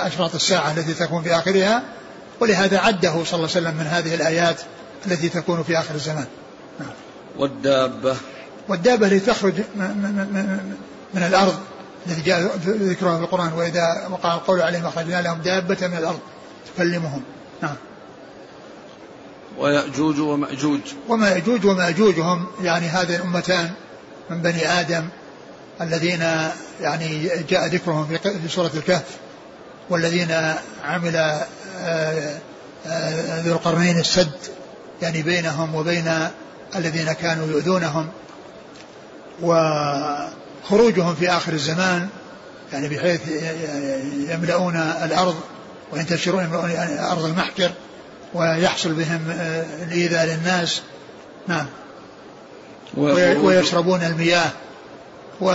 أشراط الساعة التي تكون في آخرها ولهذا عده صلى الله عليه وسلم من هذه الآيات التي تكون في آخر الزمان. نعم. والدابة. والدابة التي تخرج من الأرض التي جاء ذكرها في القرآن وإذا وقع القول عليهم أخرجنا لهم دابة من الأرض تكلمهم. نعم. ويأجوج ومأجوج. ومأجوج ومأجوج هم يعني هذه الأمتان من بني آدم الذين يعني جاء ذكرهم في سورة الكهف والذين عمل آه، آه، ذو القرنين السد يعني بينهم وبين الذين كانوا يؤذونهم. وخروجهم في آخر الزمان يعني بحيث يملؤون الأرض وينتشرون يملؤون أرض المحجر. ويحصل بهم آه، الإيذاء للناس. نعم. ويشربون المياه. و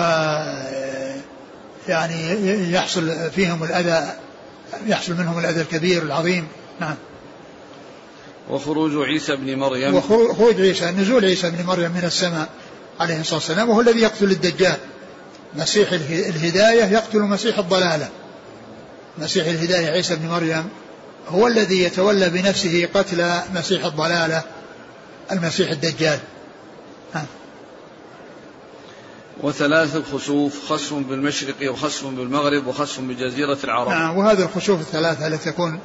يعني يحصل فيهم الأذى يحصل منهم الأذى الكبير العظيم. نعم. وخروج عيسى بن مريم. وخروج عيسى نزول عيسى بن مريم من السماء عليه الصلاة والسلام وهو الذي يقتل الدجال. مسيح الهداية يقتل مسيح الضلالة. مسيح الهداية عيسى بن مريم. هو الذي يتولى بنفسه قتل مسيح الضلالة المسيح الدجال. ها. وثلاث الخسوف خسف بالمشرق وخسف بالمغرب وخسف بجزيرة العرب. نعم وهذه الخسوف الثلاثة التي تكون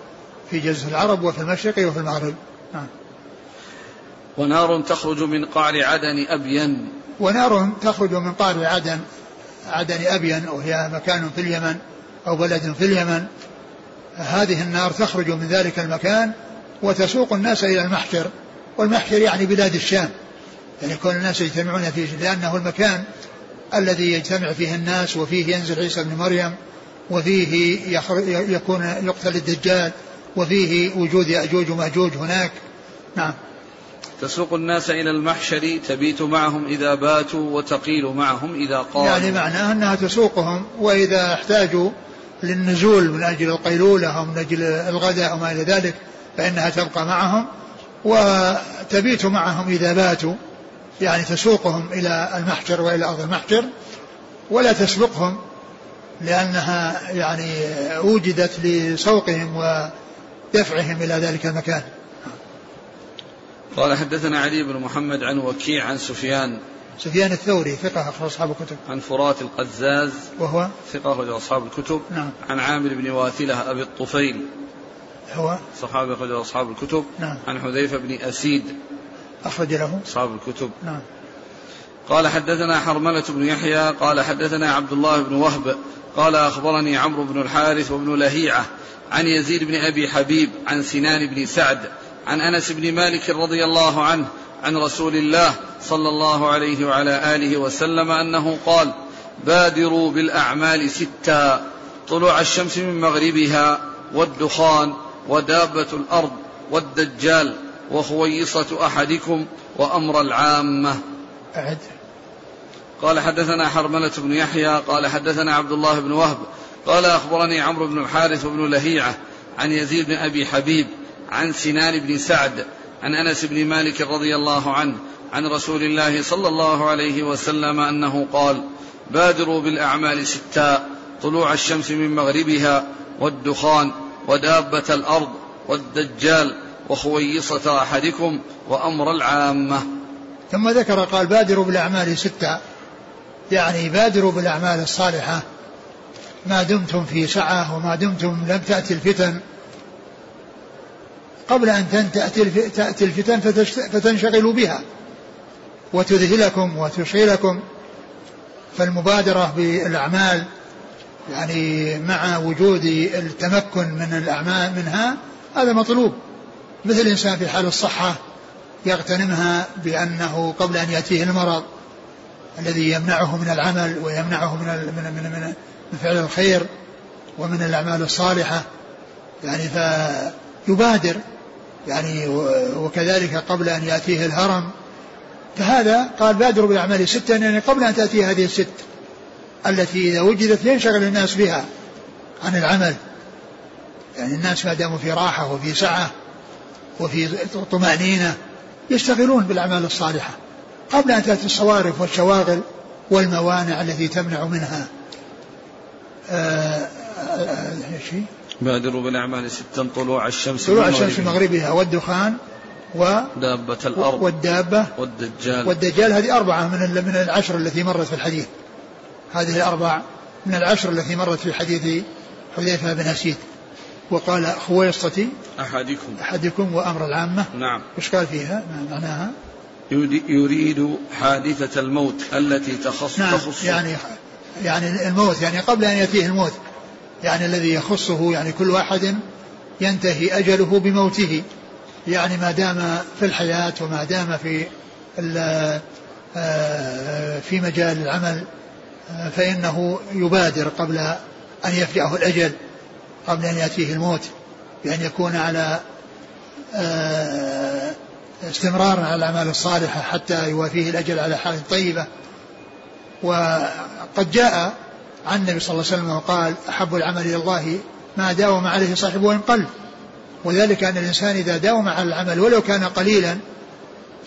في جزيرة العرب وفي المشرق وفي المغرب. نعم ونار تخرج من قعر عدن أبين. ونار تخرج من قعر عدن عدن أبين وهي مكان في اليمن أو بلد في اليمن. هذه النار تخرج من ذلك المكان وتسوق الناس إلى المحشر والمحشر يعني بلاد الشام. يعني كون الناس يجتمعون فيه لأنه المكان الذي يجتمع فيه الناس وفيه ينزل عيسى بن مريم وفيه يكون يقتل الدجال وفيه وجود يأجوج ومأجوج هناك. نعم. تسوق الناس إلى المحشر تبيت معهم إذا باتوا وتقيل معهم إذا قاموا. يعني معناه أنها تسوقهم وإذا احتاجوا للنزول من أجل القيلولة أو من أجل الغداء أو ما إلى ذلك فإنها تبقى معهم وتبيت معهم إذا باتوا يعني تسوقهم إلى المحجر وإلى أرض المحجر ولا تسبقهم لأنها يعني وجدت لسوقهم ودفعهم إلى ذلك المكان. قال حدثنا علي بن محمد عن وكيع عن سفيان سفيان الثوري ثقة أخرج أصحاب الكتب. عن فرات القزاز وهو؟ ثقة أخرج أصحاب الكتب. نعم. عن عامر بن واثلة أبي الطفيل هو؟ صحابي أخرج أصحاب الكتب. نعم. عن حذيفة بن أسيد أخرج له. أصحاب الكتب. نعم. قال حدثنا حرملة بن يحيى قال حدثنا عبد الله بن وهب قال أخبرني عمرو بن الحارث وابن لهيعة عن يزيد بن أبي حبيب عن سنان بن سعد عن أنس بن مالك رضي الله عنه عن رسول الله صلى الله عليه وعلى آله وسلم أنه قال بادروا بالأعمال ستا طلوع الشمس من مغربها والدخان ودابة الأرض والدجال وخويصة أحدكم وأمر العامة. أعد. قال حدثنا حرملة بن يحيى قال حدثنا عبد الله بن وهب قال أخبرني عمرو بن الحارث بن لهيعة عن يزيد بن أبي حبيب عن سنان بن سعد عن أنس بن مالك رضي الله عنه عن رسول الله صلى الله عليه وسلم أنه قال بادروا بالأعمال ستا طلوع الشمس من مغربها والدخان ودابة الأرض والدجال وخويصة أحدكم وأمر العامة. ثم ذكر قال بادروا بالأعمال ستة يعني بادروا بالأعمال الصالحة. ما دمتم في سعة وما دمتم لم تأتي الفتن. قبل أن تأتي الفتن فتنشغلوا بها. وتذهلكم وتشغلكم. فالمبادرة بالأعمال يعني مع وجود التمكن من الأعمال منها هذا مطلوب. مثل الإنسان في حال الصحة يغتنمها بأنه قبل أن يأتيه المرض الذي يمنعه من العمل ويمنعه من من من, من فعل الخير ومن الأعمال الصالحة. يعني فيبادر يعني وكذلك قبل أن يأتيه الهرم. فهذا قال بادروا بالأعمال ستا يعني قبل أن تأتي هذه الست التي إذا وجدت ينشغل الناس بها عن العمل. يعني الناس ما داموا في راحة وفي سعة وفي طمأنينة يشتغلون بالأعمال الصالحة. قبل أن تأتي الصوارف والشواغل والموانع التي تمنع منها آآ آآ شيء؟ بادروا بالأعمال ستا طلوع الشمس طلوع الشمس من مغربها. والدخان و دابة الأرض. والدابة والدجال. والدجال هذه أربعة من من العشر التي مرت في الحديث. هذه الأربع من العشر التي مرت في حديث حذيفة بن أسيد وقال خويصة أحدكم. أحدكم وأمر العامة. نعم. وش قال فيها؟ معناها يريد حادثة الموت التي تخص نعم تخص يعني يعني الموت يعني قبل أن يأتيه الموت. يعني الذي يخصه يعني كل واحد ينتهي أجله بموته. يعني ما دام في الحياة وما دام في آه، في مجال العمل آه، فإنه يبادر قبل أن يفجأه الأجل قبل أن يأتيه الموت. بأن يكون على آه، استمرار على الأعمال الصالحة حتى يوافيه الأجل على حال طيبة. وقد جاء عن النبي صلى الله عليه وسلم وقال أحب العمل إلى الله ما داوم عليه صاحبه وإن قل وذلك أن الإنسان إذا داوم على العمل ولو كان قليلا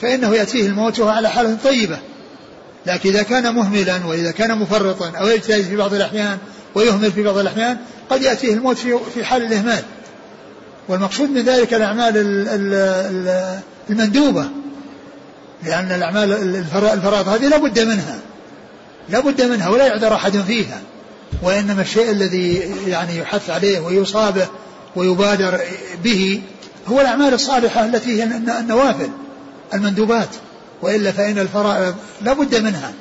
فإنه يأتيه الموت وهو على حالة طيبة. لكن إذا كان مهملا وإذا كان مفرطا أو يجتهد في بعض الأحيان ويهمل في بعض الأحيان قد يأتيه الموت في حال الإهمال. والمقصود من ذلك الأعمال المندوبة لأن الأعمال الفرائض هذه لا بد منها. لا بد منها ولا يعذر أحد فيها وإنما الشيء الذي يعني يحث عليه ويصابه ويبادر به هو الأعمال الصالحة التي هي النوافل المندوبات وإلا فإن الفرائض لا بد منها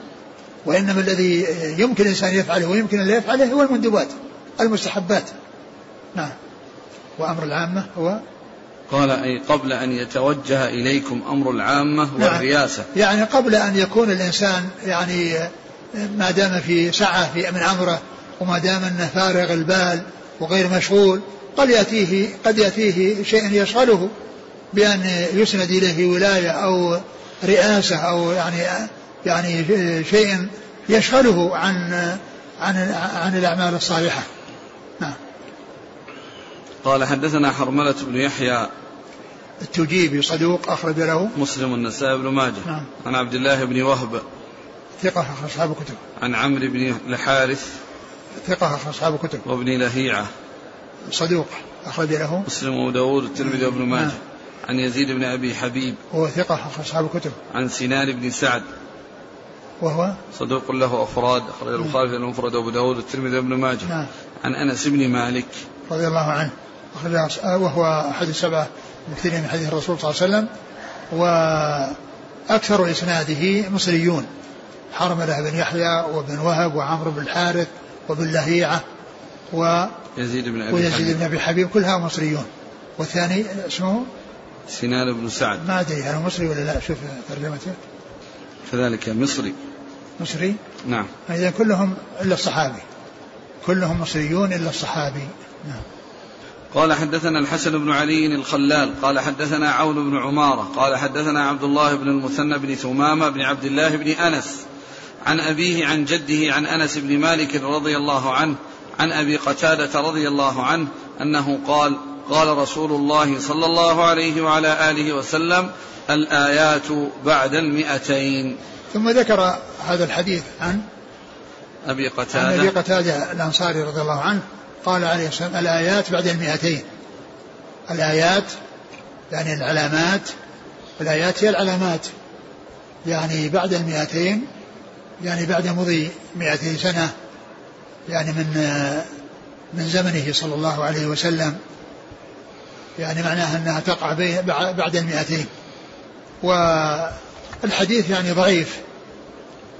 وإنما الذي يمكن الإنسان يفعله ويمكن أن لا يفعله هو المندوبات المستحبات. نعم. وأمر العامة هو؟ قال أي قبل أن يتوجه إليكم أمر العامة نعم. والرياسة. يعني قبل أن يكون الإنسان يعني ما دام في سعة في من أمره وما دام أنه فارغ البال وغير مشغول قد يأتيه قد يأتيه شيء يشغله بأن يسند إليه ولاية أو رئاسة أو يعني يعني شيء يشغله عن عن عن الأعمال الصالحة. نعم. قال حدثنا حرملة بن يحيى التجيبي صدوق أخرج له مسلم النسائي بن ماجه. نعم. عن عبد الله بن وهب ثقة أخرج أصحاب الكتب. عن عمرو بن الحارث ثقة أخرج أصحاب الكتب. وابن لهيعة. صدوق أخرج له. مسلم وداود الترمذي وابن ماجه. نعم. عن يزيد بن أبي حبيب. هو ثقة أخرج أصحاب الكتب. عن سنان بن سعد. وهو صدوق له أفراد أخرج البخاري في المفرد وأبو داود الترمذي وابن ماجه. نعم. عن أنس بن مالك. رضي الله عنه. أخرج أص- وهو أحد السبعة المكثرين من حديث الرسول صلى الله عليه وسلم. وأكثر إسناده مصريون. حرملة بن يحيى وابن وهب وعمرو بن الحارث وابن لهيعة و يزيد بن أبي ويزيد بن أبي حبيب كلها مصريون. والثاني اسمه؟ سنان بن سعد. ما أدري هل هو مصري ولا لا؟ شوف ترجمته. كذلك مصري. مصري؟ نعم. إذا كلهم إلا الصحابي. كلهم مصريون إلا الصحابي. نعم. قال حدثنا الحسن بن علي الخلال قال حدثنا عون بن عمارة قال حدثنا عبد الله بن المثنى بن ثمامة بن عبد الله بن أنس عن أبيه عن جده عن أنس بن مالك رضي الله عنه عن أبي قتادة رضي الله عنه أنه قال قال رسول الله صلى الله عليه وعلى آله وسلم الآيات بعد المئتين. ثم ذكر هذا الحديث عن أبي عن أبي قتادة قتاده الأنصاري رضي الله عنه قال عليه السلام الآيات بعد المئتين. الآيات يعني العلامات الآيات هي العلامات يعني بعد المئتين يعني بعد مضي مئتي سنة يعني من من زمنه صلى الله عليه وسلم يعني معناها أنها تقع بعد المئتين. والحديث يعني ضعيف.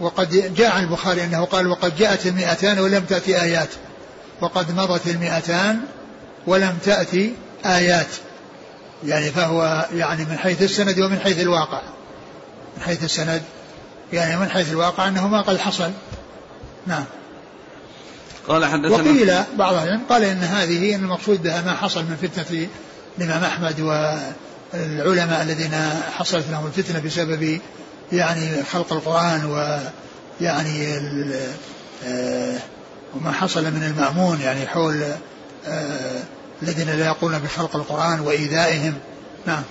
وقد جاء عن البخاري أنه قال وقد جاءت المئتان ولم تأتي آيات وقد مضت المئتان ولم تأتي آيات. يعني فهو يعني من حيث السند ومن حيث الواقع. من حيث السند يعني من حيث الواقع أنه ما قد حصل. نعم. قال حدثنا وقيل بعض العلم قال إن هذه إن المقصود بها ما حصل من فتنة الإمام أحمد والعلماء الذين حصلت لهم الفتنة بسبب يعني خلق القرآن ويعني آه، وما حصل من المأمون يعني حول آه، الذين لا يقولون بخلق القرآن وإيذائهم. نعم.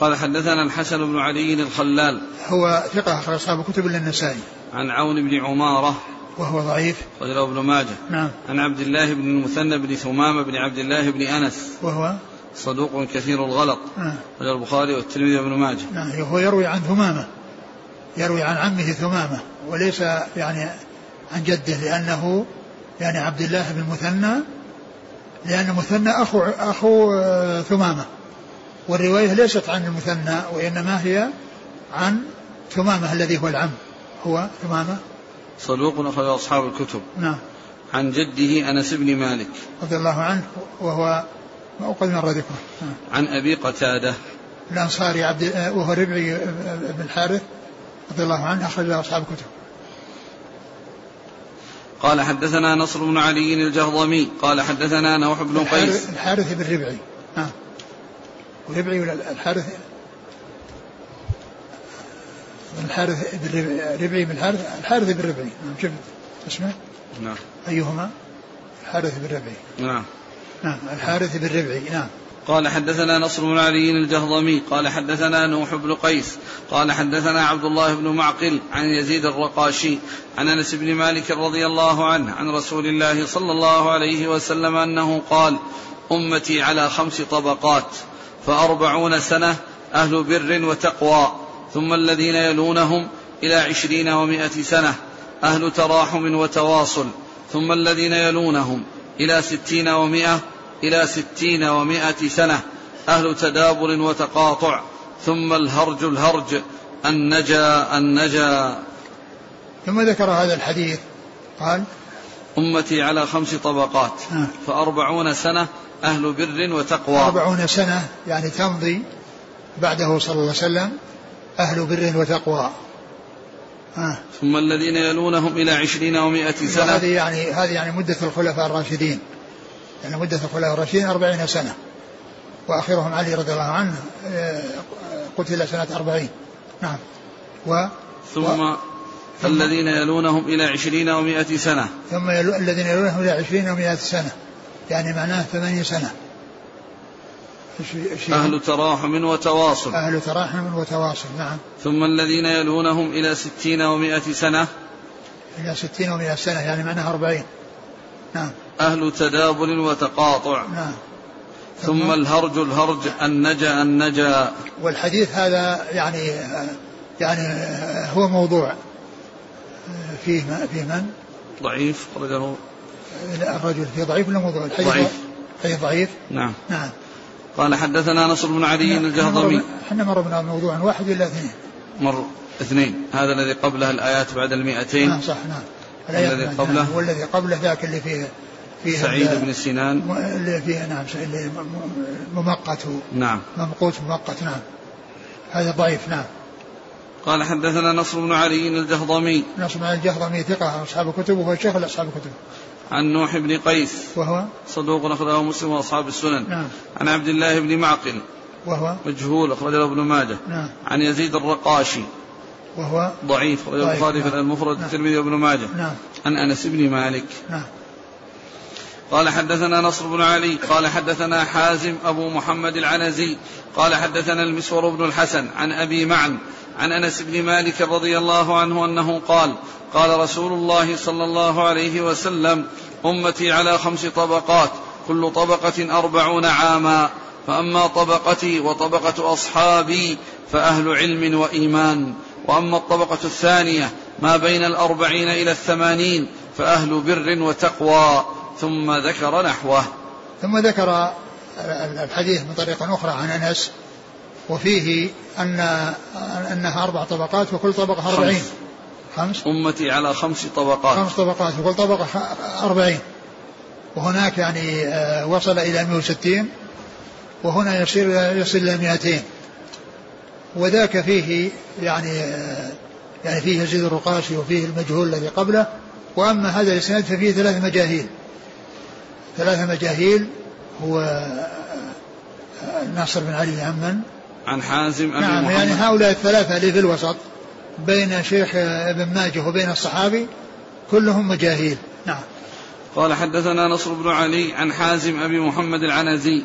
قال حدثنا الحسن بن علي الخلال هو ثقة أخرج أصحاب كتب إلا النسائي. عن عون بن عمارة وهو ضعيف. رجل ابن ماجه. نعم. عن عبد الله بن المثنى بن ثمامة بن عبد الله بن أنس. وهو؟ صدوق كثير الغلط. آه. رجل البخاري والترمذي وابن ماجه. نعم هو يروي عن ثمامة. يروي عن عمه ثمامة. وليس يعني عن جده لأنه يعني عبد الله بن مثنى لأن مثنى أخو أخو آه، ثمامة. والرواية ليست عن المثنى وإنما هي عن ثمامة الذي هو العم. هو ثمامة؟ صدوق أخرج أصحاب الكتب. نعم. عن جده أنس بن مالك. رضي الله عنه وهو وقد مر ذكره نعم. عن أبي قتادة. الأنصاري عبد وهو ربعي بن الحارث رضي الله عنه أخرج له أصحاب الكتب. قال حدثنا نصر بن علي الجهضمي. قال حدثنا نوح بن قيس. الحارث, بن ربعي. ها وربعي ولا الحارث الحارث بن ربعي بن الحارث الحارث بن ربعي نعم شفت اسمه نعم. أيهما؟ الحارث بن ربعي نعم. نعم الحارث بن ربعي نعم. قال حدثنا نصر بن علي الجهضمي قال حدثنا نوح بن قيس قال حدثنا عبد الله بن معقل عن يزيد الرقاشي عن أنس بن مالك رضي الله عنه عن رسول الله صلى الله عليه وسلم أنه قال أمتي على خمس طبقات. فأربعون سنة أهل بر وتقوى ثم الذين يلونهم إلى عشرين ومائة سنة أهل تراحم وتواصل ثم الذين يلونهم إلى ستين ومائة إلى ستين ومائة سنة أهل تدابر وتقاطع ثم الهرج الهرج النجا النجا ثم ذكر هذا الحديث قال أمتي على خمس طبقات آه. فأربعون سنة أهل بر وتقوى. أربعون سنة يعني تمضي بعده صلى الله عليه وسلم أهل بر وتقوى. آه. ثم الذين يلونهم إلى عشرين ومائة سنة هذه يعني هذه يعني مدة الخلفاء الراشدين. يعني مدة الخلفاء الراشدين أربعين سنة. وآخرهم علي رضي الله عنه آه، قتل سنة أربعين. نعم. و ثم و الذين يلونهم إلى عشرين ومائة سنة. ثم يلو الذين يلونهم إلى عشرين ومائة سنة. يعني معناه ثمانية سنة. أهل تراحم وتواصل. أهل تراحم وتواصل نعم. ثم الذين يلونهم إلى ستين ومائة سنة. إلى ستين ومائة سنة يعني معناها أربعين. نعم. أهل تدابر وتقاطع. نعم. ثم, ثم الهرج الهرج النجا النجا. والحديث هذا يعني يعني هو موضوع. فيه فيه من؟ ضعيف خرجه الرجل فيه ضعيف ولا موضوع؟ ضعيف؟ حديث ضعيف. نعم. نعم. قال حدثنا نصر بن علي الجهضمي. إحنا مر بنا موضوع واحد ولا اثنين؟ مر اثنين. هذا الذي قبله الآيات بعد المئتين. نعم صح نعم. الذي قبله. نعم. والذي قبله ذاك اللي فيه فيه سعيد بن سنان اللي فيه نعم اللي ممقت. نعم. ممقوت ممقت نعم. هذا ضعيف نعم. قال حدثنا نصر بن علي الجهضمي. نصر بن علي الجهضمي ثقة أصحاب الكتب وهو شيخ أصحاب الكتب. عن نوح بن قيس. وهو؟ صدوق أخرجه مسلم وأصحاب السنن. نعم. عن عبد الله بن معقل. وهو؟ مجهول أخرجه ابن ماجه. نعم. عن يزيد الرقاشي. وهو؟ ضعيف أخرجه البخاري في المفرد نعم. الترمذي وابن ماجه. نعم. عن أنس بن مالك. نعم. قال حدثنا نصر بن علي. قال حدثنا حازم أبو محمد العنزي. قال حدثنا المسور بن الحسن عن أبي معن. عن أنس بن مالك رضي الله عنه أنه قال قال رسول الله صلى الله عليه وسلم أمتي على خمس طبقات كل طبقة أربعون عاما. فأما طبقتي وطبقة أصحابي فأهل علم وإيمان. وأما الطبقة الثانية ما بين الأربعين إلى الثمانين فأهل بر وتقوى. ثم ذكر نحوه. ثم ذكر الحديث من طريق أخرى عن أنس وفيه أن أنها أربع طبقات وكل طبقة أربعين. خمس؟ أمتي على خمس طبقات. خمس طبقات وكل طبقة أربعين. وهناك يعني آه، وصل إلى 160 وهنا يصير يصل إلى 200 وذاك فيه يعني آه، يعني فيه يزيد الرقاشي وفيه المجهول الذي قبله. وأما هذا الإسناد ففيه ثلاث مجاهيل. ثلاث مجاهيل هو آه، ناصر بن علي عمن عن حازم أبي نعم محمد. يعني هؤلاء الثلاثة اللي في الوسط بين شيخ ابن ماجه وبين الصحابي كلهم مجاهيل. نعم. قال حدثنا نصر بن علي عن حازم أبي محمد العنزي.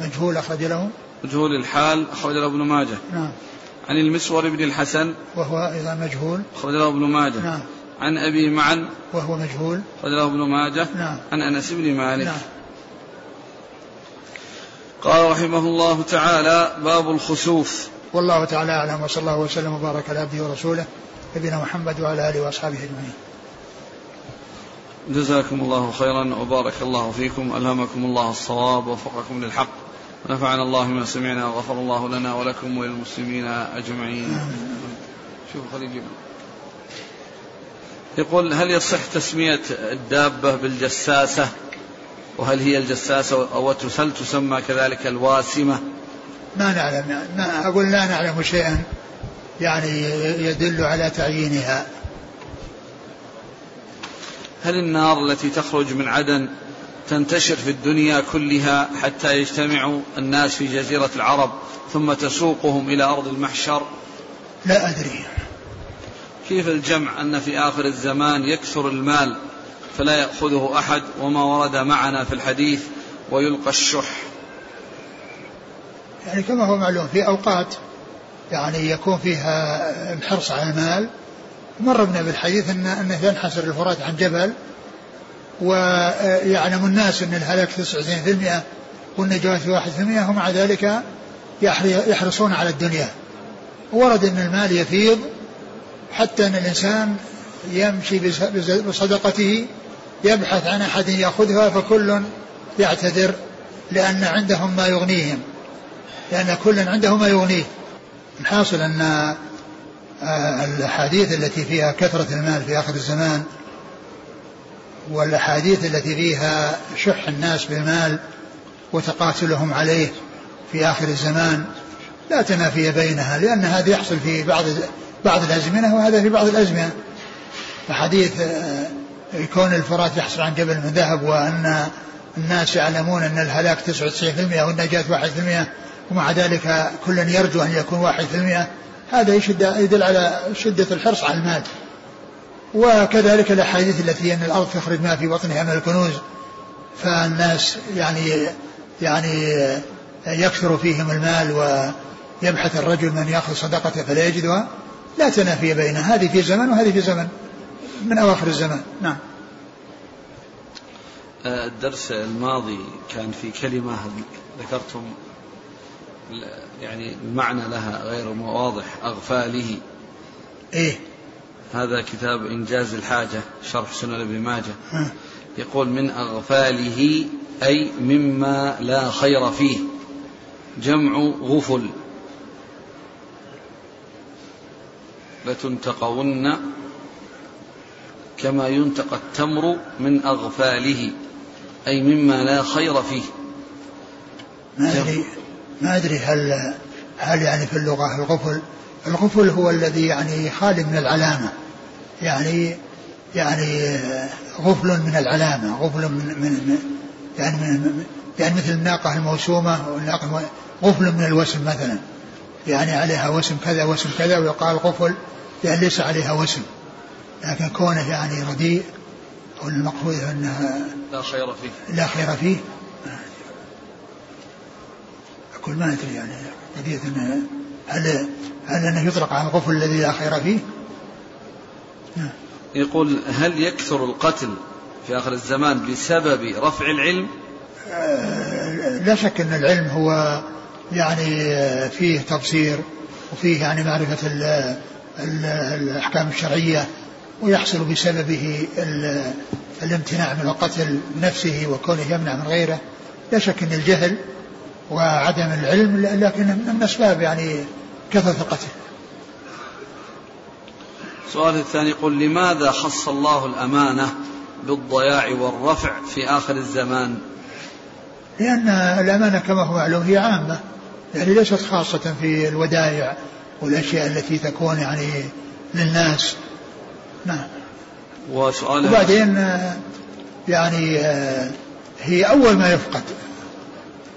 مجهول أخرج له. مجهول الحال أخرج له ابن ماجه. نعم. عن المسور بن الحسن. وهو أيضا مجهول. أخرج له ابن ماجه. نعم. عن أبي معن. وهو مجهول. أخرج له ابن ماجه. نعم. عن أنس بن مالك. نعم. قال رحمه الله تعالى باب الخسوف والله تعالى أعلم وصلى الله وسلم وبارك على عبده ورسوله نبينا محمد وعلى آله وأصحابه أجمعين. جزاكم الله خيرا وبارك الله فيكم ألهمكم الله الصواب ووفقكم للحق ونفعنا الله بما سمعنا وغفر الله لنا ولكم وللمسلمين أجمعين. شوف خليل يقول هل يصح تسمية الدابة بالجساسة وهل هي الجساسة أو هل تسمى كذلك الواسمة؟ ما نعلم. ما أقول لا نعلم شيئا يعني يدل على تعيينها. هل النار التي تخرج من عدن تنتشر في الدنيا كلها حتى يجتمع الناس في جزيرة العرب ثم تسوقهم إلى أرض المحشر؟ لا أدري. كيف الجمع أن في آخر الزمان يكثر المال فلا يأخذه أحد وما ورد معنا في الحديث ويلقى الشح. يعني كما هو معلوم في أوقات يعني يكون فيها الحرص على المال مر بنا بالحديث أن أنه ينحسر الفرات عن جبل ويعلم الناس أن الهلاك 99% والنجاة 1% ومع ذلك يحرصون على الدنيا. ورد أن المال يفيض حتى أن الإنسان يمشي بصدقته يبحث عن أحد يأخذها فكل يعتذر لأن عندهم ما يغنيهم لأن كل عنده ما يغنيه. الحاصل أن آه، الأحاديث التي فيها كثرة المال في آخر الزمان والأحاديث التي فيها شح الناس بالمال وتقاتلهم عليه في آخر الزمان لا تنافي بينها لأن هذا يحصل في بعض بعض الأزمنة وهذا في بعض الأزمنة. فحديث آه، كون الفرات يحصل عن جبل من ذهب وأن الناس يعلمون أن الهلاك 99% والنجاة 1% ومع ذلك كل يرجو أن يكون 1% هذا يدل على شدة الحرص على المال. وكذلك الأحاديث التي أن الأرض تخرج ما في بطنها من الكنوز فالناس يعني يعني يكثر فيهم المال ويبحث الرجل من يأخذ صدقته فلا يجدها. لا تنافي بينها. هذه في زمن وهذه في زمن. من أواخر الزمان. نعم. الدرس الماضي كان في كلمة ذكرتم؟ يعني المعنى لها غير واضح أغفاله. إيه. هذا كتاب إنجاز الحاجة شرح سنن ابن ماجه. يقول من أغفاله أي مما لا خير فيه. جمع غفل. لتنتقون كما ينتقى التمر من أغفاله أي مما لا خير فيه. ما أدري ما أدري هل هل يعني في اللغة الغفل الغفل هو الذي يعني خالي من العلامة. يعني يعني غفل من العلامة غفل من, من يعني من يعني مثل الناقة الموسومة غفل من الوسم مثلا. يعني عليها وسم كذا وسم كذا ويقال غفل يعني ليس عليها وسم. لكن كونه يعني رديء أو المقصود أنها لا خير فيه لا خير فيه أقول ما أدري يعني قضية أنه هل هل أنه يطلق على الغفل الذي لا خير فيه؟ نعم. يقول هل يكثر القتل في آخر الزمان بسبب رفع العلم؟ آه، لا شك أن العلم هو يعني فيه تبصير وفيه يعني معرفة الأحكام الشرعية ويحصل بسببه الامتناع من القتل نفسه وكونه يمنع من غيره. لا شك أن الجهل وعدم العلم لكن من أسباب يعني كثرة القتل. السؤال الثاني يقول لماذا خص الله الأمانة بالضياع والرفع في آخر الزمان؟ لأن الأمانة كما هو معلوم هي عامة يعني ليست خاصة في الودائع والأشياء التي تكون يعني للناس. نعم. وسؤال وبعدين يعني هي أول ما يفقد.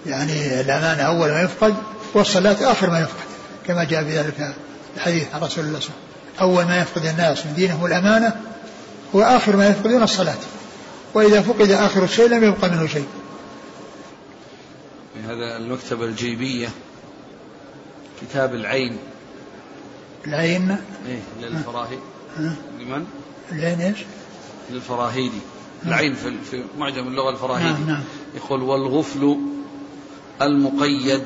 يعني الأمانة أول ما يفقد والصلاة آخر ما يفقد. كما جاء في ذلك الحديث عن رسول الله صلى الله عليه وسلم. أول ما يفقد الناس من دينهم الأمانة هو آخر ما يفقدون الصلاة. وإذا فقد آخر الشيء لم يبقى منه شيء. هذا المكتبة الجيبية كتاب العين. العين. إيه للفراهيدي لمن؟ العين إيش؟ للفراهيدي. العين في, في معجم اللغة الفراهيدي. نعم نعم. يقول والغفل المقيد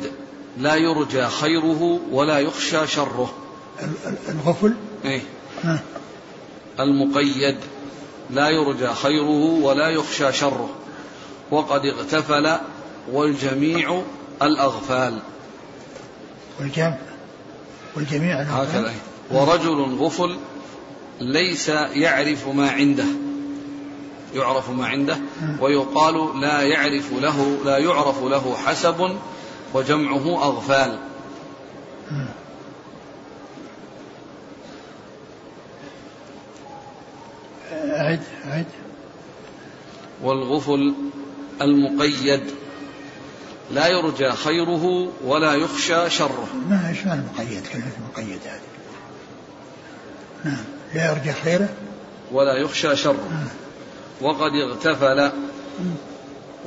لا يرجى خيره ولا يخشى شره. الغفل؟ إيه. المقيد لا يرجى خيره ولا يخشى شره. وقد اغتفل والجميع الأغفال. والجمع والجميع هكذا. ورجل غفل ليس يعرف ما عنده. يعرف ما عنده. ويقال لا يعرف له لا يعرف له حسب وجمعه أغفال. أعد أعد والغفل المقيد. لا يرجى خيره ولا يخشى شره. ما المقيد كلمة مقيد هذه. نعم. لا يرجى خيره. ولا يخشى شره. وقد اغتفل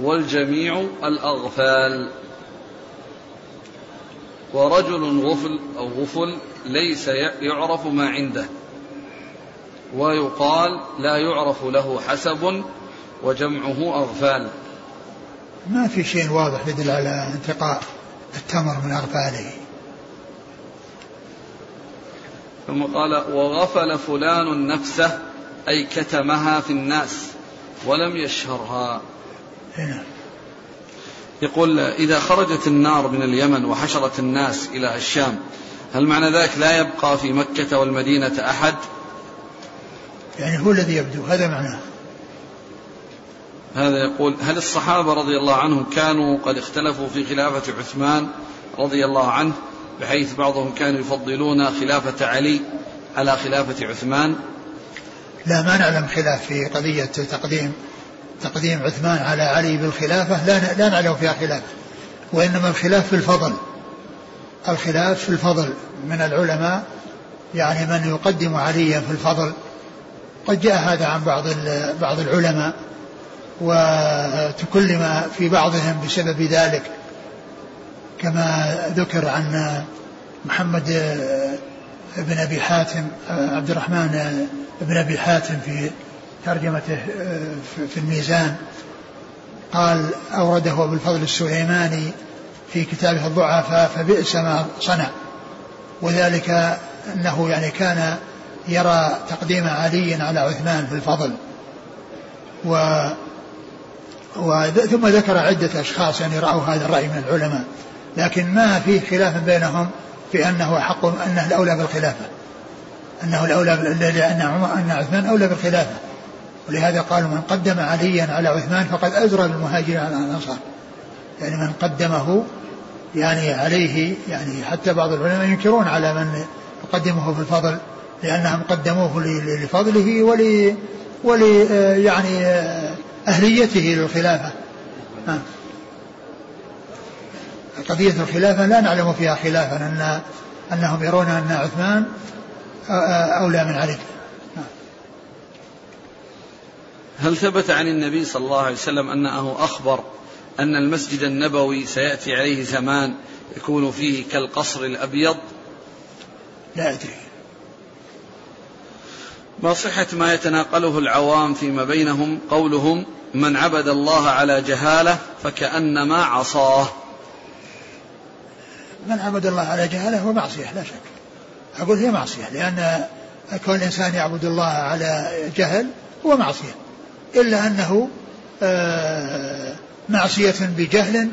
والجميع الأغفال. ورجل غفل أو غفل ليس يعرف ما عنده. ويقال لا يعرف له حسب وجمعه أغفال. ما في شيء واضح يدل على انتقاء التمر من أغفاله. ثم قال وغفل فلان نفسه أي كتمها في الناس ولم يشهرها. هنا. يقول إذا خرجت النار من اليمن وحشرت الناس إلى الشام هل معنى ذلك لا يبقى في مكة والمدينة أحد؟ يعني هو الذي يبدو هذا معناه. هذا يقول هل الصحابة رضي الله عنهم كانوا قد اختلفوا في خلافة عثمان رضي الله عنه؟ بحيث بعضهم كانوا يفضلون خلافة علي على خلافة عثمان. لا ما نعلم خلاف في قضية تقديم تقديم عثمان على علي بالخلافة. لا لا نعلم فيها خلاف. وإنما الخلاف في الفضل. الخلاف في الفضل من العلماء. يعني من يقدم عليا في الفضل. قد جاء هذا عن بعض بعض العلماء. وتكلم في بعضهم بسبب ذلك. كما ذكر عن محمد بن أبي حاتم عبد الرحمن بن أبي حاتم في ترجمته في الميزان قال أورده أبو الفضل السليماني في كتابه الضعفاء فبئس ما صنع. وذلك أنه يعني كان يرى تقديم علي على عثمان في الفضل. و ثم ذكر عدة أشخاص يعني رأوا هذا الرأي من العلماء. لكن ما في خلاف بينهم في أنه حق أنه الأولى بالخلافة. أنه الأولى لأن أن عثمان أولى بالخلافة. ولهذا قالوا من قدم عليا على عثمان فقد أزرى بالمهاجرين على الأنصار. يعني من قدمه يعني عليه يعني حتى بعض العلماء ينكرون على من يقدمه في الفضل لأنهم قدموه لفضله ول ول يعني أهليته للخلافة. نعم قضية الخلافة لا نعلم فيها خلافا أن أنهم يرون أن عثمان أولى من علي. هل ثبت عن النبي صلى الله عليه وسلم أنه أخبر أن المسجد النبوي سيأتي عليه زمان يكون فيه كالقصر الأبيض؟ لا أدري. ما صحة ما يتناقله العوام فيما بينهم؟ قولهم من عبد الله على جهالة فكأنما عصاه. من عبد الله على جهالة هو معصية لا شك. أقول هي معصية لأن كون الإنسان يعبد الله على جهل هو معصية. إلا أنه آه، معصية بجهل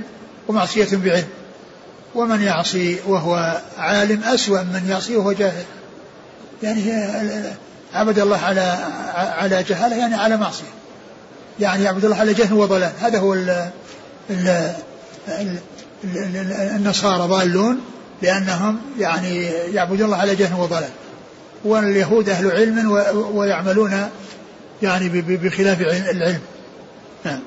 ومعصية بعلم. ومن يعصي وهو عالم أسوأ من يعصي وهو جاهل. يعني عبد الله على على جهالة يعني على معصية. يعني يعبد الله على جهل وضلال. هذا هو ال ال ال النصارى ضالون لأنهم يعني يعبدون الله على جهل وضلال. واليهود أهل علم ويعملون يعني بخلاف العلم. نعم.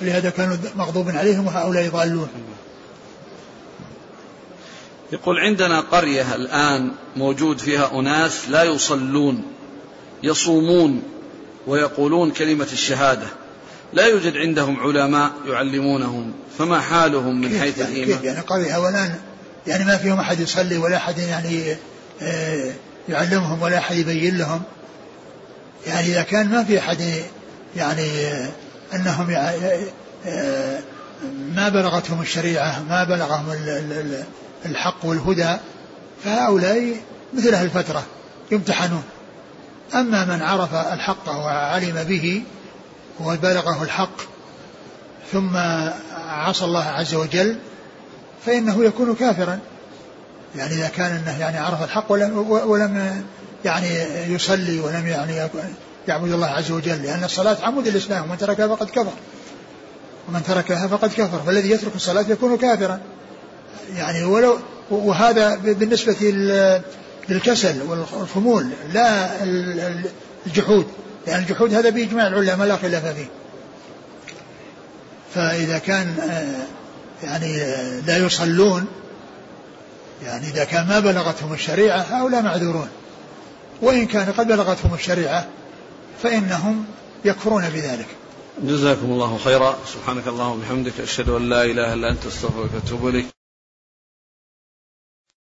لهذا كانوا مغضوب عليهم وهؤلاء ضالون. يقول عندنا قرية الآن موجود فيها أناس لا يصلون يصومون ويقولون كلمة الشهادة. لا يوجد عندهم علماء يعلمونهم فما حالهم من حيث يعني الإيمان؟ كيف؟ يعني قرية أولا يعني ما فيهم أحد يصلي ولا أحد يعني آه، يعلمهم ولا أحد يبين لهم. يعني إذا كان ما في أحد يعني آه، أنهم آه، ما بلغتهم الشريعة ما بلغهم الحق والهدى فهؤلاء مثل أهل الفترة يمتحنون. أما من عرف الحق وعلم به وبلغه الحق ثم عصى الله عز وجل فإنه يكون كافرا. يعني إذا كان أنه يعني عرف الحق ولم, ولم يعني يصلي ولم يعني يعبد الله عز وجل لأن الصلاة عمود الإسلام ومن تركها فقد كفر ومن تركها فقد كفر فالذي يترك الصلاة يكون كافرا. يعني ولو وهذا بالنسبة للكسل والخمول لا الجحود. لأن الجحود هذا بإجماع العلماء لا خلاف فيه. فإذا كان آه، يعني آه، لا يصلون يعني إذا كان ما بلغتهم الشريعة هؤلاء معذورون. وإن كان قد بلغتهم الشريعة فإنهم يكفرون بذلك. جزاكم الله خيرا. سبحانك اللهم وبحمدك أشهد أن لا إله إلا أنت أستغفرك وأتوب إليك.